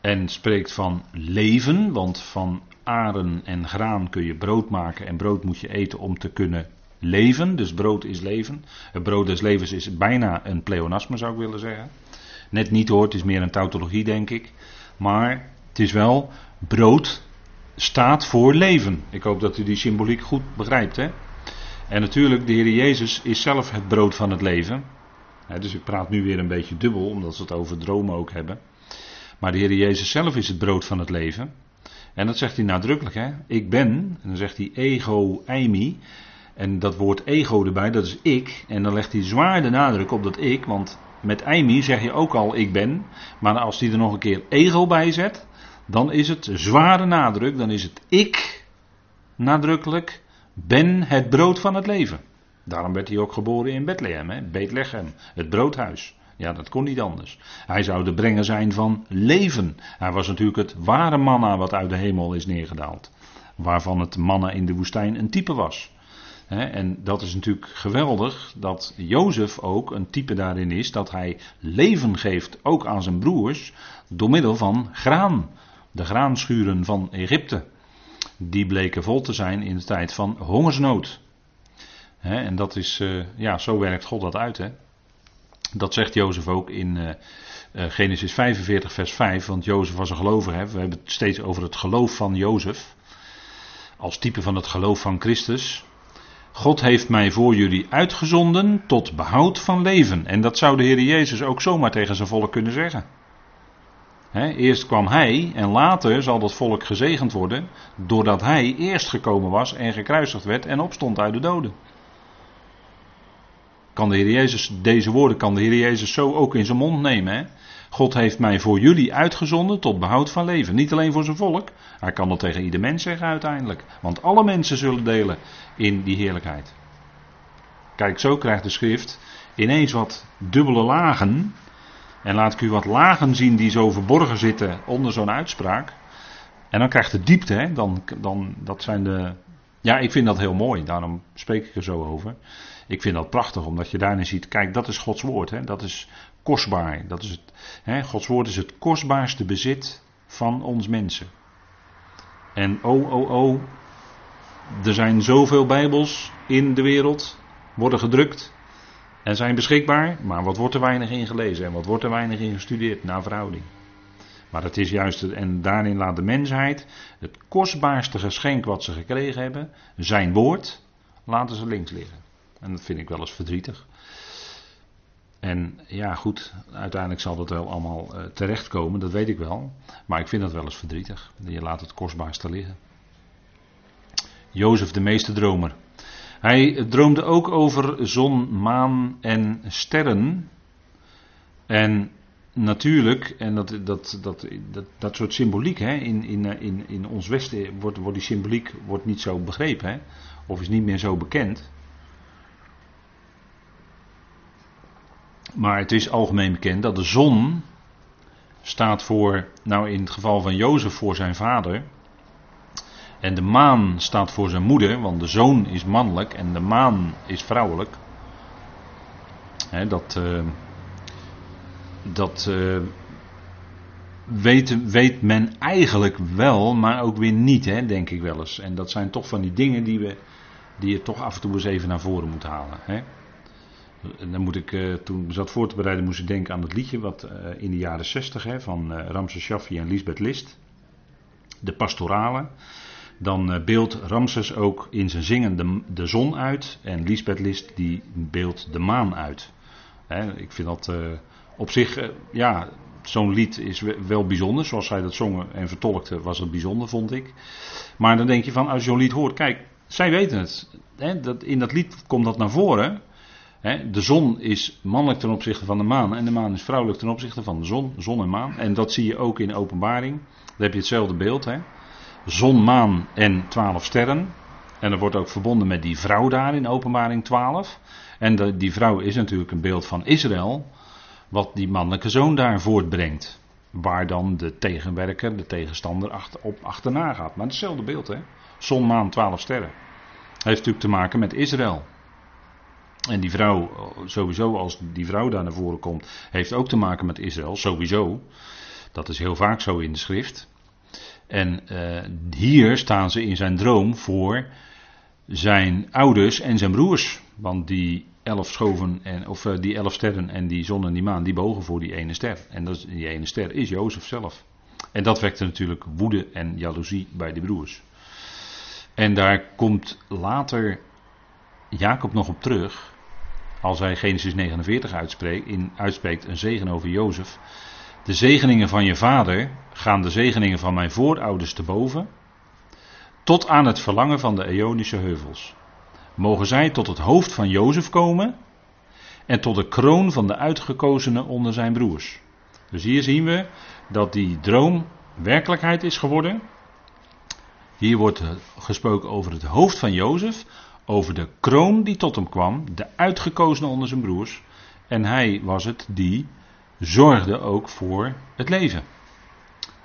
En spreekt van leven, want van aren en graan kun je brood maken en brood moet je eten om te kunnen leven. Dus brood is leven. Het brood des levens is bijna een pleonasme zou ik willen zeggen. Net niet hoor, het is meer een tautologie denk ik. Maar het is wel brood staat voor leven. Ik hoop dat u die symboliek goed begrijpt. Hè? En natuurlijk, de Heer Jezus is zelf het brood van het leven. dus ik praat nu weer een beetje dubbel, omdat we het over dromen ook hebben. Maar de Heer Jezus zelf is het brood van het leven. En dat zegt hij nadrukkelijk. Hè? Ik ben, en dan zegt hij ego eimi. En dat woord ego erbij, dat is ik. En dan legt hij zwaar de nadruk op dat ik, want met eimi zeg je ook al ik ben. Maar als hij er nog een keer ego bij zet, dan is het zware nadruk, dan is het ik nadrukkelijk ben het brood van het leven. Daarom werd hij ook geboren in Bethlehem, hè? Bethlehem, het broodhuis. Ja, dat kon niet anders. Hij zou de brenger zijn van leven. Hij was natuurlijk het ware manna wat uit de hemel is neergedaald. Waarvan het manna in de woestijn een type was. En dat is natuurlijk geweldig dat Jozef ook een type daarin is dat hij leven geeft ook aan zijn broers door middel van graan. De graanschuren van Egypte. Die bleken vol te zijn in de tijd van hongersnood. En dat is, eh, ja, zo werkt God dat uit. Hè? Dat zegt Jozef ook in uh, Genesis 45, vers 5. Want Jozef was een gelovige. Hè? We hebben het steeds over het geloof van Jozef. Als type van het geloof van Christus. God heeft mij voor jullie uitgezonden tot behoud van leven. En dat zou de Heer Jezus ook zomaar tegen zijn volk kunnen zeggen. eerst kwam hij en later zal dat volk gezegend worden doordat hij eerst gekomen was en gekruisigd werd en opstond uit de doden. Kan de Heer Jezus, deze woorden kan de Heer Jezus zo ook in zijn mond nemen. God heeft mij voor jullie uitgezonden tot behoud van leven. Niet alleen voor zijn volk. Hij kan dat tegen ieder mens zeggen uiteindelijk. Want alle mensen zullen delen in die heerlijkheid. Kijk, zo krijgt de schrift ineens wat dubbele lagen. En laat ik u wat lagen zien die zo verborgen zitten onder zo'n uitspraak. En dan krijgt de diepte, hè? Dan, dan, dat zijn de. Ja, ik vind dat heel mooi, daarom spreek ik er zo over. Ik vind dat prachtig, omdat je daarin ziet, kijk, dat is Gods woord. Hè? Dat is kostbaar. Dat is het, hè? Gods woord is het kostbaarste bezit van ons mensen. En oh, oh, oh, er zijn zoveel Bijbels in de wereld, worden gedrukt en zijn beschikbaar, maar wat wordt er weinig in gelezen en wat wordt er weinig in gestudeerd naar verhouding. Maar het is juist, en daarin laat de mensheid het kostbaarste geschenk wat ze gekregen hebben, zijn woord, laten ze links liggen. En dat vind ik wel eens verdrietig. En ja, goed, uiteindelijk zal dat wel allemaal uh, terechtkomen, dat weet ik wel. Maar ik vind dat wel eens verdrietig. Je laat het kostbaarste liggen. Jozef, de meeste dromer. Hij droomde ook over zon, maan en sterren. En natuurlijk, en dat, dat, dat, dat, soort symboliek, hè, in, in, in, in ons Westen wordt, wordt die symboliek wordt niet zo begrepen, hè, of is niet meer zo bekend. Maar het is algemeen bekend dat de zon staat voor, nou in het geval van Jozef voor zijn vader. En de maan staat voor zijn moeder, want de zoon is mannelijk en de maan is vrouwelijk. dat uh, dat uh, weet, weet, men eigenlijk wel, maar ook weer niet, hè, denk ik wel eens. En dat zijn toch van die dingen die, we, die je toch af en toe eens even naar voren moet halen. Hè. En dan moet ik, uh, toen ik zat voor te bereiden, moest ik denken aan het liedje wat uh, in de jaren 60 hè, van Ramses Shaffi en Lisbeth List. De pastorale. Dan beeldt Ramses ook in zijn zingen de, de, zon uit. En Lisbeth List die beeldt de maan uit. Hè, ik vind dat op zich, ja, zo'n lied is wel bijzonder. Zoals zij dat zongen en vertolkte was het bijzonder, vond ik. Maar dan denk je van, als je zo'n lied hoort, kijk, zij weten het. Hè, dat, in dat lied komt dat naar voren de zon is mannelijk ten opzichte van de maan en de maan is vrouwelijk ten opzichte van de zon, zon en maan. En dat zie je ook in openbaring. Daar heb je hetzelfde beeld. Hè? Zon, maan en twaalf sterren. En dat wordt ook verbonden met die vrouw daar in openbaring 12. En die vrouw is natuurlijk een beeld van Israël, wat die mannelijke zoon daar voortbrengt. Waar dan de tegenwerker, de tegenstander achter, op achterna gaat. Maar hetzelfde beeld hè. Zon, maan, twaalf sterren. heeft natuurlijk te maken met Israël. En die vrouw, sowieso als die vrouw daar naar voren komt, heeft ook te maken met Israël, sowieso. Dat is heel vaak zo in de schrift. En uh, hier staan ze in zijn droom voor zijn ouders en zijn broers. Want die elf schoven, en, of uh, die elf sterren en die zon en die maan, die bogen voor die ene ster. En dat, die ene ster is Jozef zelf. En dat wekte natuurlijk woede en jaloezie bij de broers. En daar komt later Jacob nog op terug. Als hij Genesis 49 uitspreekt, in, uitspreekt een zegen over Jozef. De zegeningen van je vader gaan de zegeningen van mijn voorouders te boven. Tot aan het verlangen van de Ionische heuvels. Mogen zij tot het hoofd van Jozef komen. En tot de kroon van de uitgekozenen onder zijn broers. Dus hier zien we dat die droom werkelijkheid is geworden. Hier wordt gesproken over het hoofd van Jozef, over de kroon die tot hem kwam, de uitgekozene onder zijn broers. En hij was het die zorgde ook voor het leven.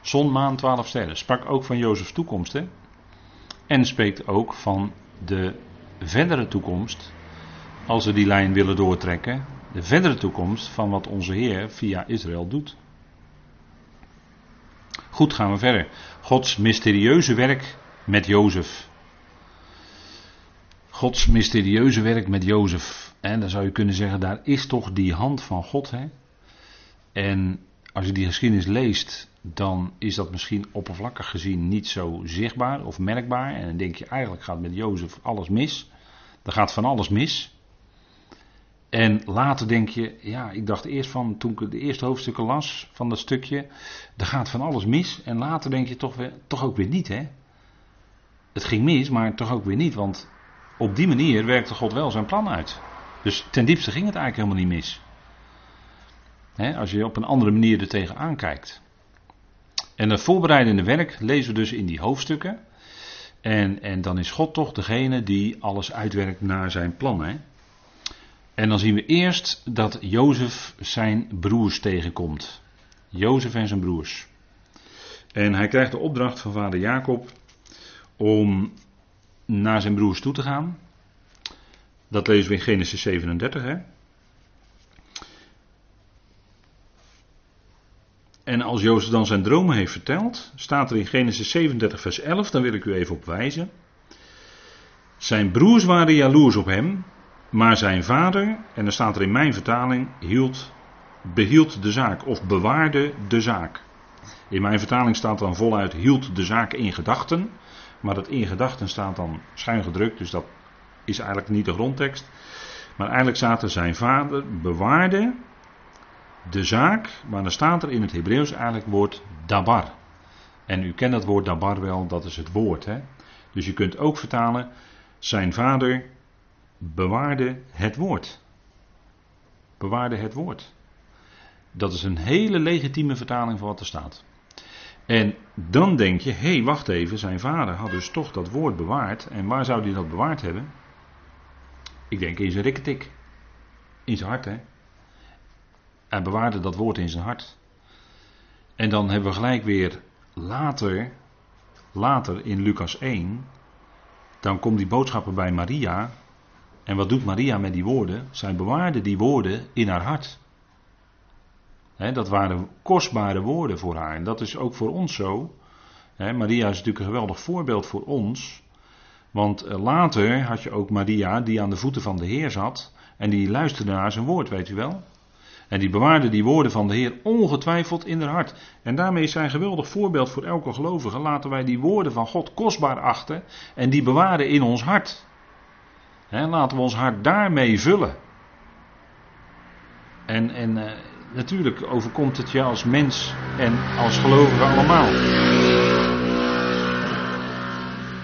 Zon, maan, twaalf sterren. Sprak ook van Jozefs toekomst. En spreekt ook van de verdere toekomst. Als we die lijn willen doortrekken. De verdere toekomst van wat onze Heer via Israël doet. Goed, gaan we verder. Gods mysterieuze werk met Jozef. Gods mysterieuze werk met Jozef. En dan zou je kunnen zeggen, daar is toch die hand van God. Hè? En als je die geschiedenis leest, dan is dat misschien oppervlakkig gezien niet zo zichtbaar of merkbaar. En dan denk je, eigenlijk gaat met Jozef alles mis. Er gaat van alles mis. En later denk je, ja, ik dacht eerst van, toen ik de eerste hoofdstukken las van dat stukje, er gaat van alles mis. En later denk je toch, weer, toch ook weer niet, hè. Het ging mis, maar toch ook weer niet, want op die manier werkte God wel zijn plan uit. Dus ten diepste ging het eigenlijk helemaal niet mis. Als je op een andere manier er tegenaan kijkt. En het voorbereidende werk lezen we dus in die hoofdstukken. En, en dan is God toch degene die alles uitwerkt naar zijn plan. Hè? En dan zien we eerst dat Jozef zijn broers tegenkomt. Jozef en zijn broers. En hij krijgt de opdracht van vader Jacob om naar zijn broers toe te gaan. Dat lezen we in Genesis 37. Hè? En als Jozef dan zijn dromen heeft verteld, staat er in Genesis 37, vers 11, dan wil ik u even op wijzen. Zijn broers waren jaloers op hem, maar zijn vader, en dan staat er in mijn vertaling, hield, behield de zaak of bewaarde de zaak. In mijn vertaling staat dan voluit hield de zaak in gedachten. Maar dat in gedachten staat dan schuin gedrukt, dus dat is eigenlijk niet de grondtekst. Maar eigenlijk staat er zijn vader bewaarde de zaak, maar dan staat er in het Hebreeuws eigenlijk het woord dabar. En u kent dat woord dabar wel, dat is het woord. Hè? Dus je kunt ook vertalen, zijn vader bewaarde het woord. Bewaarde het woord. Dat is een hele legitieme vertaling van wat er staat. En dan denk je, hé, hey, wacht even, zijn vader had dus toch dat woord bewaard. En waar zou hij dat bewaard hebben? Ik denk in zijn rikketik. In zijn hart, hè. Hij bewaarde dat woord in zijn hart. En dan hebben we gelijk weer later, later in Lucas 1, dan komt die boodschapper bij Maria. En wat doet Maria met die woorden? Zij bewaarde die woorden in haar hart. dat waren kostbare woorden voor haar. En dat is ook voor ons zo. Maria is natuurlijk een geweldig voorbeeld voor ons. Want eh, later had je ook Maria die aan de voeten van de Heer zat. En die luisterde naar zijn woord, weet u wel. En die bewaarde die woorden van de Heer ongetwijfeld in haar hart. En daarmee is zij een geweldig voorbeeld voor elke gelovige. Laten wij die woorden van God kostbaar achten en die bewaren in ons hart. laten we ons hart daarmee vullen. En, en uh, natuurlijk overkomt het je als mens en als gelovige allemaal.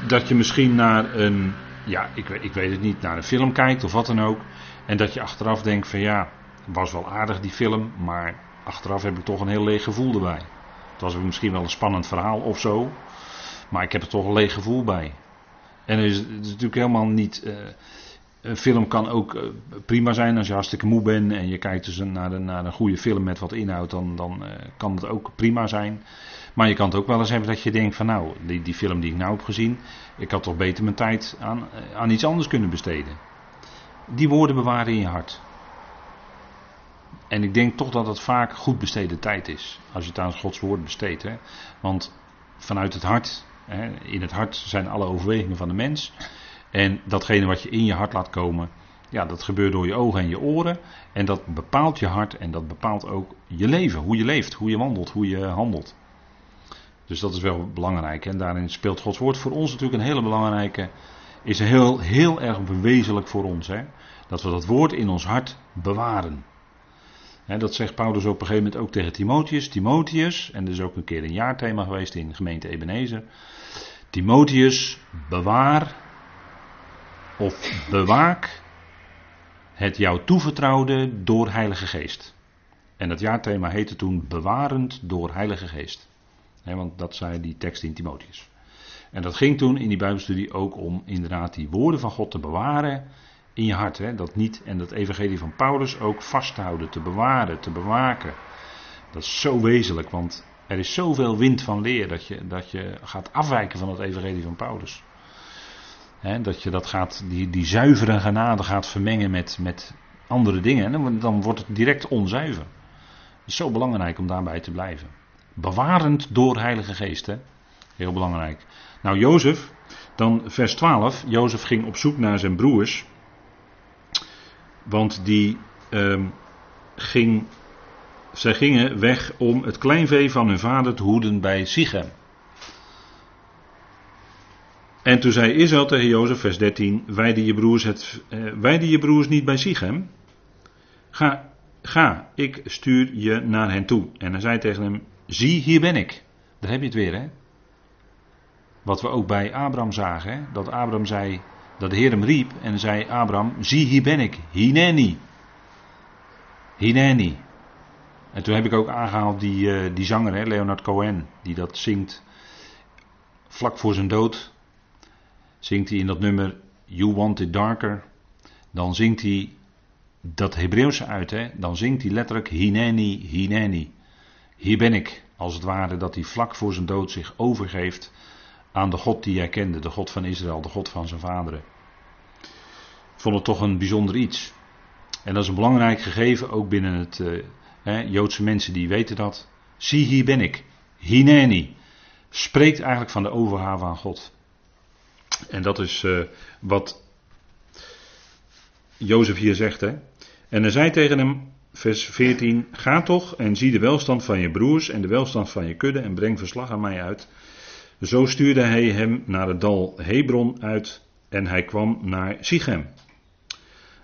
Dat je misschien naar een, ja, ik, ik weet het niet, naar een film kijkt of wat dan ook. En dat je achteraf denkt van ja, was wel aardig die film, maar achteraf heb ik toch een heel leeg gevoel erbij. Het was misschien wel een spannend verhaal of zo, maar ik heb er toch een leeg gevoel bij. En het is, natuurlijk helemaal niet. Uh, een film kan ook uh, prima zijn als je hartstikke moe bent en je kijkt dus naar, naar een goede film met wat inhoud, dan, dan uh, kan het ook prima zijn. Maar je kan het ook wel eens hebben dat je denkt van nou, die, die film die ik nou heb gezien, ik had toch beter mijn tijd aan, aan iets anders kunnen besteden. die woorden bewaren in je hart. En ik denk toch dat het vaak goed besteden tijd is. Als je het aan Gods woord besteedt. Hè? Want vanuit het hart, hè, in het hart zijn alle overwegingen van de mens. En datgene wat je in je hart laat komen, ja, dat gebeurt door je ogen en je oren. En dat bepaalt je hart en dat bepaalt ook je leven. Hoe je leeft, hoe je wandelt, hoe je handelt. Dus dat is wel belangrijk. En daarin speelt Gods woord voor ons natuurlijk een hele belangrijke. Is heel, heel erg bewezenlijk voor ons. Hè? Dat we dat woord in ons hart bewaren. Dat zegt Paulus op een gegeven moment ook tegen Timotheus. Timotheus, en er is ook een keer een jaarthema geweest in gemeente Ebenezer. Timotheus, bewaar of bewaak het jou toevertrouwde door Heilige Geest. En dat jaarthema heette toen Bewarend door Heilige Geest. want dat zei die tekst in Timotheus. En dat ging toen in die Bijbelstudie ook om inderdaad die woorden van God te bewaren in je hart. Dat niet, en dat evangelie van Paulus ook vast te bewaren, te bewaken. Dat is zo wezenlijk, want er is zoveel wind van leer dat je, dat je gaat afwijken van het evangelie van Paulus dat je dat gaat, die, die zuivere genade gaat vermengen met, met andere dingen. En dan, wordt het direct onzuiver. Het is zo belangrijk om daarbij te blijven. Bewarend door Heilige Geest. Hè? Heel belangrijk. Nou, Jozef, dan vers 12. Jozef ging op zoek naar zijn broers. Want die ehm, ging, zij gingen weg om het kleinvee van hun vader te hoeden bij Sichem. En toen zei Israël tegen Jozef, vers 13: Wijde je broers, het, uh, je broers niet bij Sichem? Ga, ga, ik stuur je naar hen toe. En hij zei tegen hem: Zie, hier ben ik. Daar heb je het weer, hè? Wat we ook bij Abraham zagen, hè? dat Abraham zei, dat de Heer hem riep en zei: Abraham, zie, hier ben ik. Hineni. Hineni. En toen heb ik ook aangehaald die, uh, die zanger, hè, Leonard Cohen, die dat zingt vlak voor zijn dood zingt hij in dat nummer You Want It Darker. Dan zingt hij dat Hebreeuwse uit. Hè? Dan zingt hij letterlijk Hineni, Hineni. Hier ben ik. Als het ware dat hij vlak voor zijn dood zich overgeeft aan de God die hij kende. De God van Israël, de God van zijn vaderen. Ik vond het toch een bijzonder iets. En dat is een belangrijk gegeven ook binnen het hè, Joodse mensen die weten dat. Zie hier ben ik. Hineni. Spreekt eigenlijk van de overgave aan God. En dat is uh, wat Jozef hier zegt. Hè? En hij zei tegen hem, vers 14: Ga toch en zie de welstand van je broers en de welstand van je kudde en breng verslag aan mij uit. Zo stuurde hij hem naar het dal Hebron uit en hij kwam naar Sichem.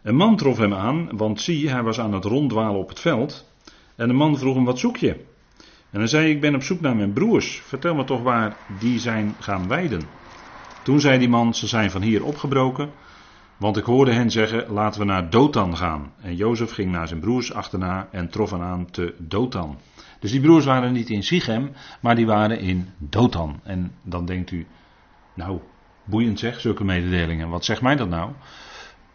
Een man trof hem aan, want zie, hij was aan het ronddwalen op het veld. En de man vroeg hem: Wat zoek je? En hij zei: Ik ben op zoek naar mijn broers. Vertel me toch waar die zijn gaan weiden. Toen zei die man, ze zijn van hier opgebroken, want ik hoorde hen zeggen, laten we naar Dothan gaan. En Jozef ging naar zijn broers achterna en trof hen aan te Dothan. Dus die broers waren niet in Sichem, maar die waren in Dothan. En dan denkt u, nou, boeiend zeg, zulke mededelingen. Wat zegt mij dat nou?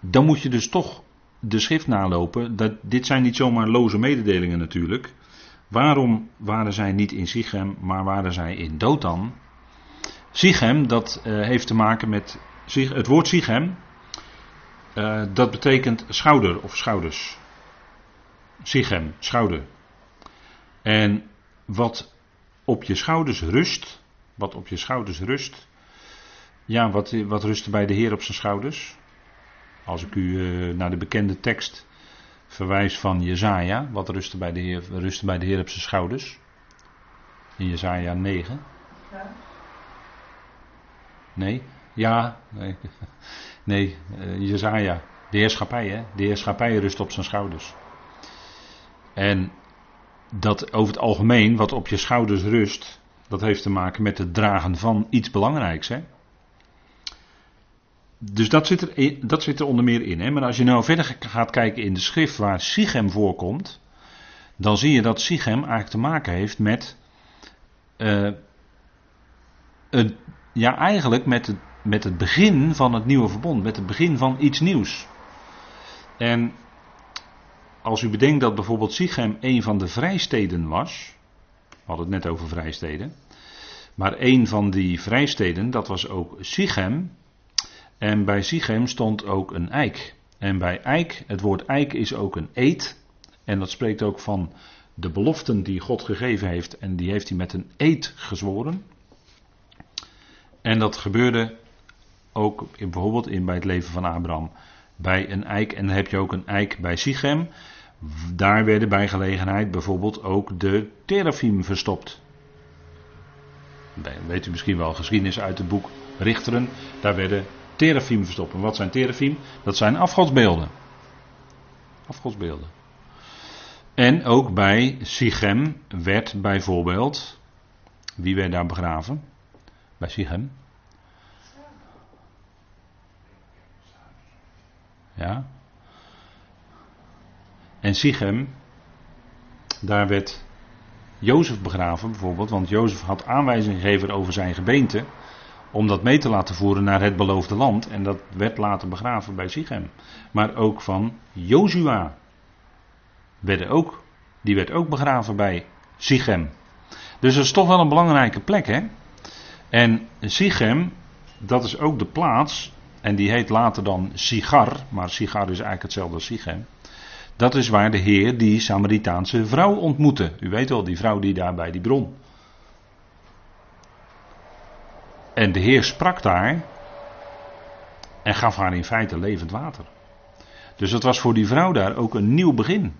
Dan moet je dus toch de schrift nalopen. Dat, dit zijn niet zomaar loze mededelingen natuurlijk. Waarom waren zij niet in Sichem, maar waren zij in Dothan? Sichem, dat uh, heeft te maken met. Het woord Sichem, uh, dat betekent schouder of schouders. Sichem, schouder. En wat op je schouders rust, wat op je schouders rust. Ja, wat, wat rust bij de Heer op zijn schouders? Als ik u uh, naar de bekende tekst verwijs van Jezaja, wat rust bij de Heer, rust bij de Heer op zijn schouders? In Jezaja 9. Ja. Nee? Ja? Nee, *laughs* nee uh. De heerschappij, hè? De heerschappij rust op zijn schouders. En dat over het algemeen, wat op je schouders rust, dat heeft te maken met het dragen van iets belangrijks, hè? Dus dat zit, er, dat zit er onder meer in. Hè? Maar als je nou verder gaat kijken in de schrift waar Sichem voorkomt, dan zie je dat Sichem eigenlijk te maken heeft met een ja, eigenlijk met het, met het begin van het nieuwe verbond, met het begin van iets nieuws. En als u bedenkt dat bijvoorbeeld Sichem een van de vrijsteden was, we hadden het net over vrijsteden, maar een van die vrijsteden, dat was ook Sichem. En bij Sichem stond ook een eik. En bij eik, het woord eik is ook een eed. En dat spreekt ook van de beloften die God gegeven heeft. En die heeft hij met een eed gezworen. En dat gebeurde ook in, bijvoorbeeld in, bij het leven van Abraham. Bij een eik. En dan heb je ook een eik bij Sichem. Daar werden bij gelegenheid bijvoorbeeld ook de terafim verstopt. Weet u misschien wel geschiedenis uit het boek Richteren. Daar werden terafim verstopt. En wat zijn terafim? Dat zijn afgodsbeelden. Afgodsbeelden. En ook bij Sichem werd bijvoorbeeld. Wie werd daar begraven? Bij Sichem. Ja. En Sichem, daar werd Jozef begraven bijvoorbeeld, want Jozef had aanwijzing gegeven over zijn gebeente om dat mee te laten voeren naar het beloofde land. En dat werd later begraven bij Sichem. Maar ook van Jozua werden ook, die werd ook begraven bij Sichem. Dus dat is toch wel een belangrijke plek, hè? En Sichem, dat is ook de plaats, en die heet later dan Sigar, maar Sigar is eigenlijk hetzelfde als Sichem. Dat is waar de Heer die Samaritaanse vrouw ontmoette. U weet wel, die vrouw die daar bij die bron. En de Heer sprak daar en gaf haar in feite levend water. Dus dat was voor die vrouw daar ook een nieuw begin.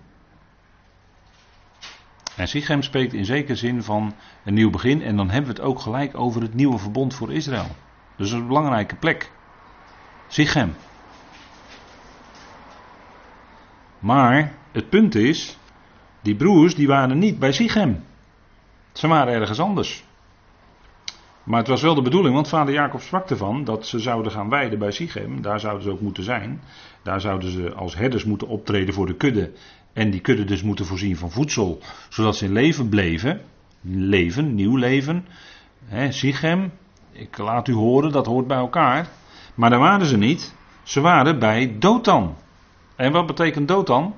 En Sichem spreekt in zekere zin van een nieuw begin. En dan hebben we het ook gelijk over het nieuwe verbond voor Israël. Dus een belangrijke plek. Sichem. Maar het punt is, die broers die waren niet bij Sichem. Ze waren ergens anders. Maar het was wel de bedoeling, want vader Jacob sprak ervan dat ze zouden gaan weiden bij Sichem. Daar zouden ze ook moeten zijn. Daar zouden ze als herders moeten optreden voor de kudde. En die kudde dus moeten voorzien van voedsel, zodat ze in leven bleven. Leven, nieuw leven. He, Sichem, ik laat u horen, dat hoort bij elkaar. Maar daar waren ze niet. Ze waren bij Dotan. En wat betekent Dotan?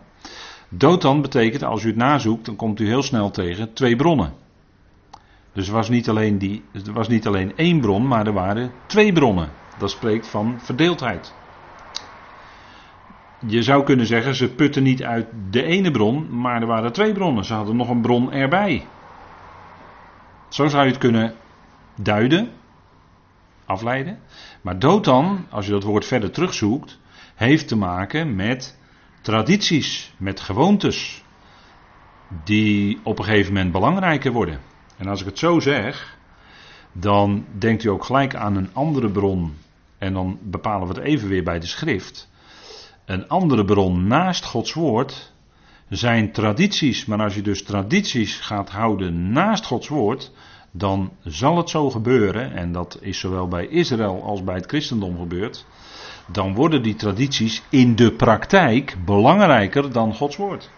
Dotan betekent, als u het nazoekt, dan komt u heel snel tegen twee bronnen. Dus er was niet alleen, die, er was niet alleen één bron, maar er waren twee bronnen. Dat spreekt van verdeeldheid. Je zou kunnen zeggen, ze putten niet uit de ene bron, maar er waren twee bronnen. Ze hadden nog een bron erbij. Zo zou je het kunnen duiden, afleiden. Maar Dotan, als je dat woord verder terugzoekt, heeft te maken met tradities, met gewoontes, die op een gegeven moment belangrijker worden. En als ik het zo zeg, dan denkt u ook gelijk aan een andere bron. En dan bepalen we het even weer bij de schrift. Een andere bron naast Gods woord zijn tradities. Maar als je dus tradities gaat houden naast Gods woord, dan zal het zo gebeuren, en dat is zowel bij Israël als bij het christendom gebeurd, dan worden die tradities in de praktijk belangrijker dan Gods woord.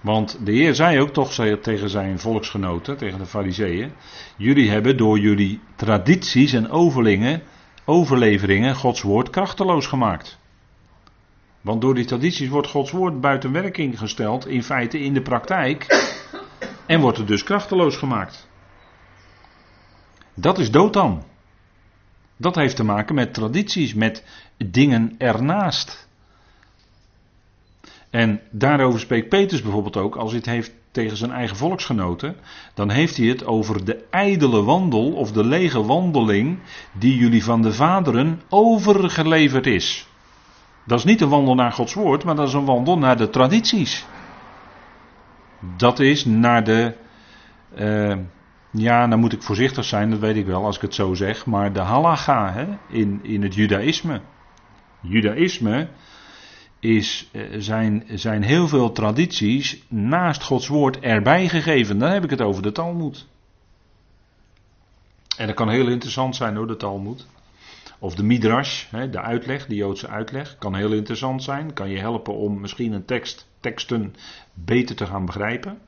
Want de Heer zei ook toch tegen zijn volksgenoten, tegen de fariseeën, jullie hebben door jullie tradities en overlingen, overleveringen Gods woord krachteloos gemaakt. Want door die tradities wordt Gods woord buiten werking gesteld, in feite in de praktijk, en wordt het dus krachteloos gemaakt. Dat is dood Dat heeft te maken met tradities, met dingen ernaast. En daarover spreekt Peters bijvoorbeeld ook, als hij het heeft tegen zijn eigen volksgenoten, dan heeft hij het over de ijdele wandel of de lege wandeling die jullie van de vaderen overgeleverd is. Dat is niet een wandel naar Gods woord, maar dat is een wandel naar de tradities. Dat is naar de. Uh, ja, dan moet ik voorzichtig zijn, dat weet ik wel als ik het zo zeg. Maar de halacha hè, in, in het judaïsme. Judaïsme is, eh, zijn, zijn heel veel tradities naast Gods woord erbij gegeven. Dan heb ik het over de Talmud. En dat kan heel interessant zijn hoor, de Talmud. Of de Midrash, de uitleg, de Joodse uitleg, kan heel interessant zijn. Kan je helpen om misschien een tekst, teksten beter te gaan begrijpen.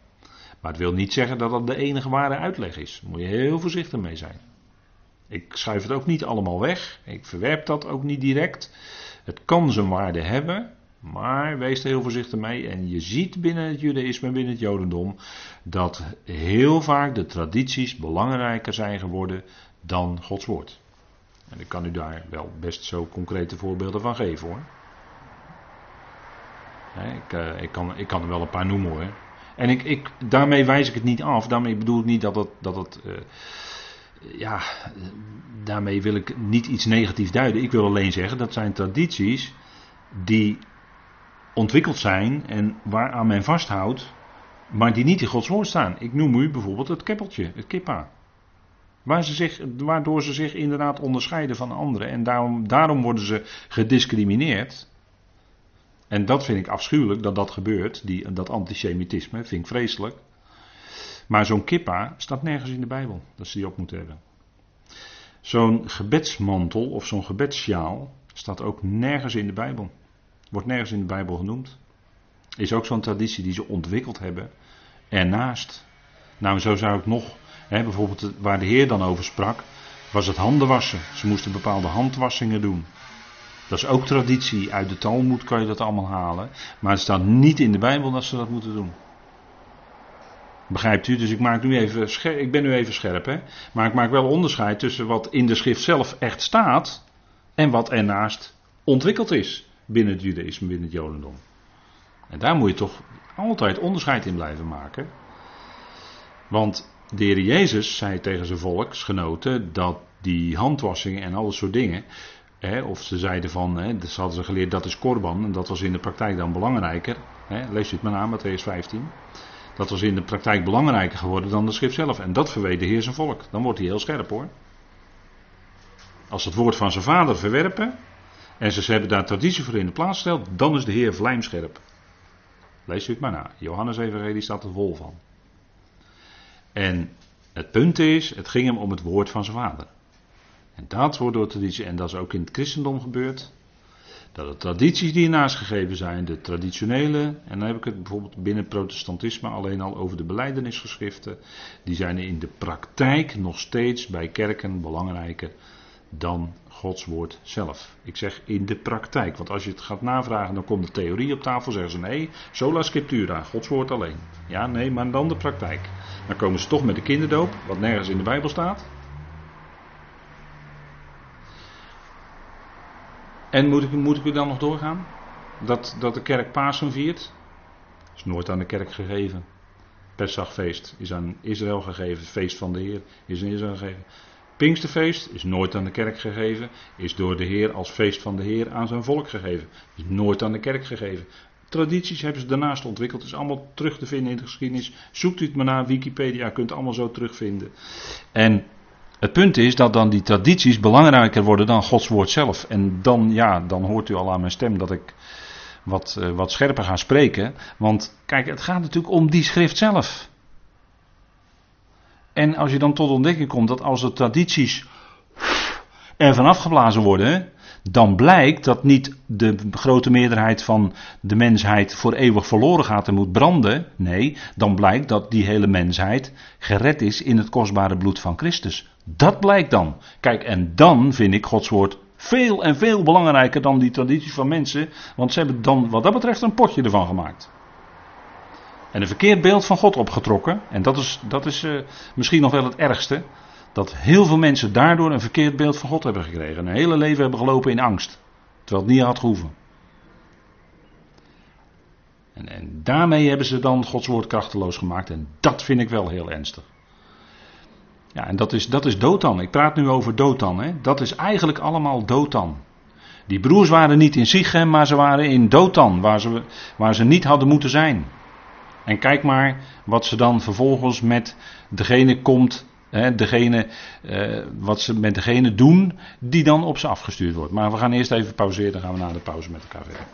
Maar het wil niet zeggen dat dat de enige ware uitleg is. Daar moet je heel voorzichtig mee zijn. Ik schuif het ook niet allemaal weg. Ik verwerp dat ook niet direct. Het kan zijn waarde hebben. Maar wees er heel voorzichtig mee. En je ziet binnen het Judaïsme, binnen het Jodendom, dat heel vaak de tradities belangrijker zijn geworden dan Gods woord. En ik kan u daar wel best zo concrete voorbeelden van geven hoor. Ik, uh, ik, kan, ik kan er wel een paar noemen hoor. En ik, ik, daarmee wijs ik het niet af. Daarmee bedoel ik niet dat het. Dat uh, ja, daarmee wil ik niet iets negatiefs duiden. Ik wil alleen zeggen dat zijn tradities die ontwikkeld zijn en waaraan men vasthoudt, maar die niet in Gods woord staan. Ik noem u bijvoorbeeld het keppeltje, het kippa. Waar ze zich, waardoor ze zich inderdaad onderscheiden van anderen. En daarom, daarom worden ze gediscrimineerd. En dat vind ik afschuwelijk dat dat gebeurt. Die, dat antisemitisme vind ik vreselijk. Maar zo'n kippa staat nergens in de Bijbel dat ze die op moeten hebben. Zo'n gebedsmantel of zo'n gebedssjaal staat ook nergens in de Bijbel. Wordt nergens in de Bijbel genoemd. Is ook zo'n traditie die ze ontwikkeld hebben. Ernaast. Nou, zo zou ik nog, hè, bijvoorbeeld waar de Heer dan over sprak, was het handen wassen. Ze moesten bepaalde handwassingen doen. Dat is ook traditie. Uit de Talmud kan je dat allemaal halen. Maar het staat niet in de Bijbel dat ze dat moeten doen. Begrijpt u? Dus ik, maak nu even ik ben nu even scherp, hè? maar ik maak wel onderscheid tussen wat in de schrift zelf echt staat en wat ernaast ontwikkeld is binnen het judaïsme, binnen het jodendom. En daar moet je toch altijd onderscheid in blijven maken. Want de heer Jezus zei tegen zijn volksgenoten dat die handwassingen en alle soort dingen, hè, of ze zeiden van, hè, ze hadden ze geleerd dat is korban en dat was in de praktijk dan belangrijker. Hè, lees het maar aan, Matthäus 15. Dat was in de praktijk belangrijker geworden dan de schrift zelf. En dat verweet de Heer zijn volk. Dan wordt hij heel scherp hoor. Als het woord van zijn vader verwerpen. En ze hebben daar traditie voor in de plaats gesteld. Dan is de Heer vlijmscherp. Lees u het maar na. Johannes Evangelie staat er vol van. En het punt is, het ging hem om het woord van zijn vader. En dat wordt door traditie, en dat is ook in het christendom gebeurd. Dat de tradities die ernaast gegeven zijn, de traditionele, en dan heb ik het bijvoorbeeld binnen protestantisme alleen al over de beleidenisgeschriften, die zijn in de praktijk nog steeds bij kerken belangrijker dan Gods woord zelf. Ik zeg in de praktijk, want als je het gaat navragen, dan komt de theorie op tafel, zeggen ze nee, sola scriptura, Gods woord alleen. Ja, nee, maar dan de praktijk. Dan komen ze toch met de kinderdoop, wat nergens in de Bijbel staat. En moet ik, moet ik u dan nog doorgaan? Dat, dat de kerk Pasen viert? Is nooit aan de kerk gegeven. Pesachfeest is aan Israël gegeven. Feest van de Heer is aan Israël gegeven. Pinksterfeest is nooit aan de kerk gegeven. Is door de Heer als feest van de Heer aan zijn volk gegeven. Is nooit aan de kerk gegeven. Tradities hebben ze daarnaast ontwikkeld. Is allemaal terug te vinden in de geschiedenis. Zoekt u het maar naar Wikipedia, kunt allemaal zo terugvinden. En het punt is dat dan die tradities belangrijker worden dan Gods woord zelf. En dan, ja, dan hoort u al aan mijn stem dat ik wat, uh, wat scherper ga spreken. Want kijk, het gaat natuurlijk om die schrift zelf. En als je dan tot ontdekking komt dat als de tradities er vanaf geblazen worden, dan blijkt dat niet de grote meerderheid van de mensheid voor eeuwig verloren gaat en moet branden. Nee, dan blijkt dat die hele mensheid gered is in het kostbare bloed van Christus. Dat blijkt dan. Kijk, en dan vind ik Gods woord veel en veel belangrijker dan die tradities van mensen, want ze hebben dan wat dat betreft een potje ervan gemaakt. En een verkeerd beeld van God opgetrokken, en dat is, dat is uh, misschien nog wel het ergste, dat heel veel mensen daardoor een verkeerd beeld van God hebben gekregen. Een hele leven hebben gelopen in angst, terwijl het niet had gehoeven. En, en daarmee hebben ze dan Gods woord krachteloos gemaakt, en dat vind ik wel heel ernstig. Ja, en dat is, dat is. Ik praat nu over Dotan. Hè. Dat is eigenlijk allemaal Dotan. Die broers waren niet in Sichem, maar ze waren in Dotan, waar ze, waar ze niet hadden moeten zijn. En kijk maar wat ze dan vervolgens met degene komt, Degene, eh, wat ze met degene doen die dan op ze afgestuurd wordt. Maar we gaan eerst even pauzeren, dan gaan we na de pauze met elkaar verder.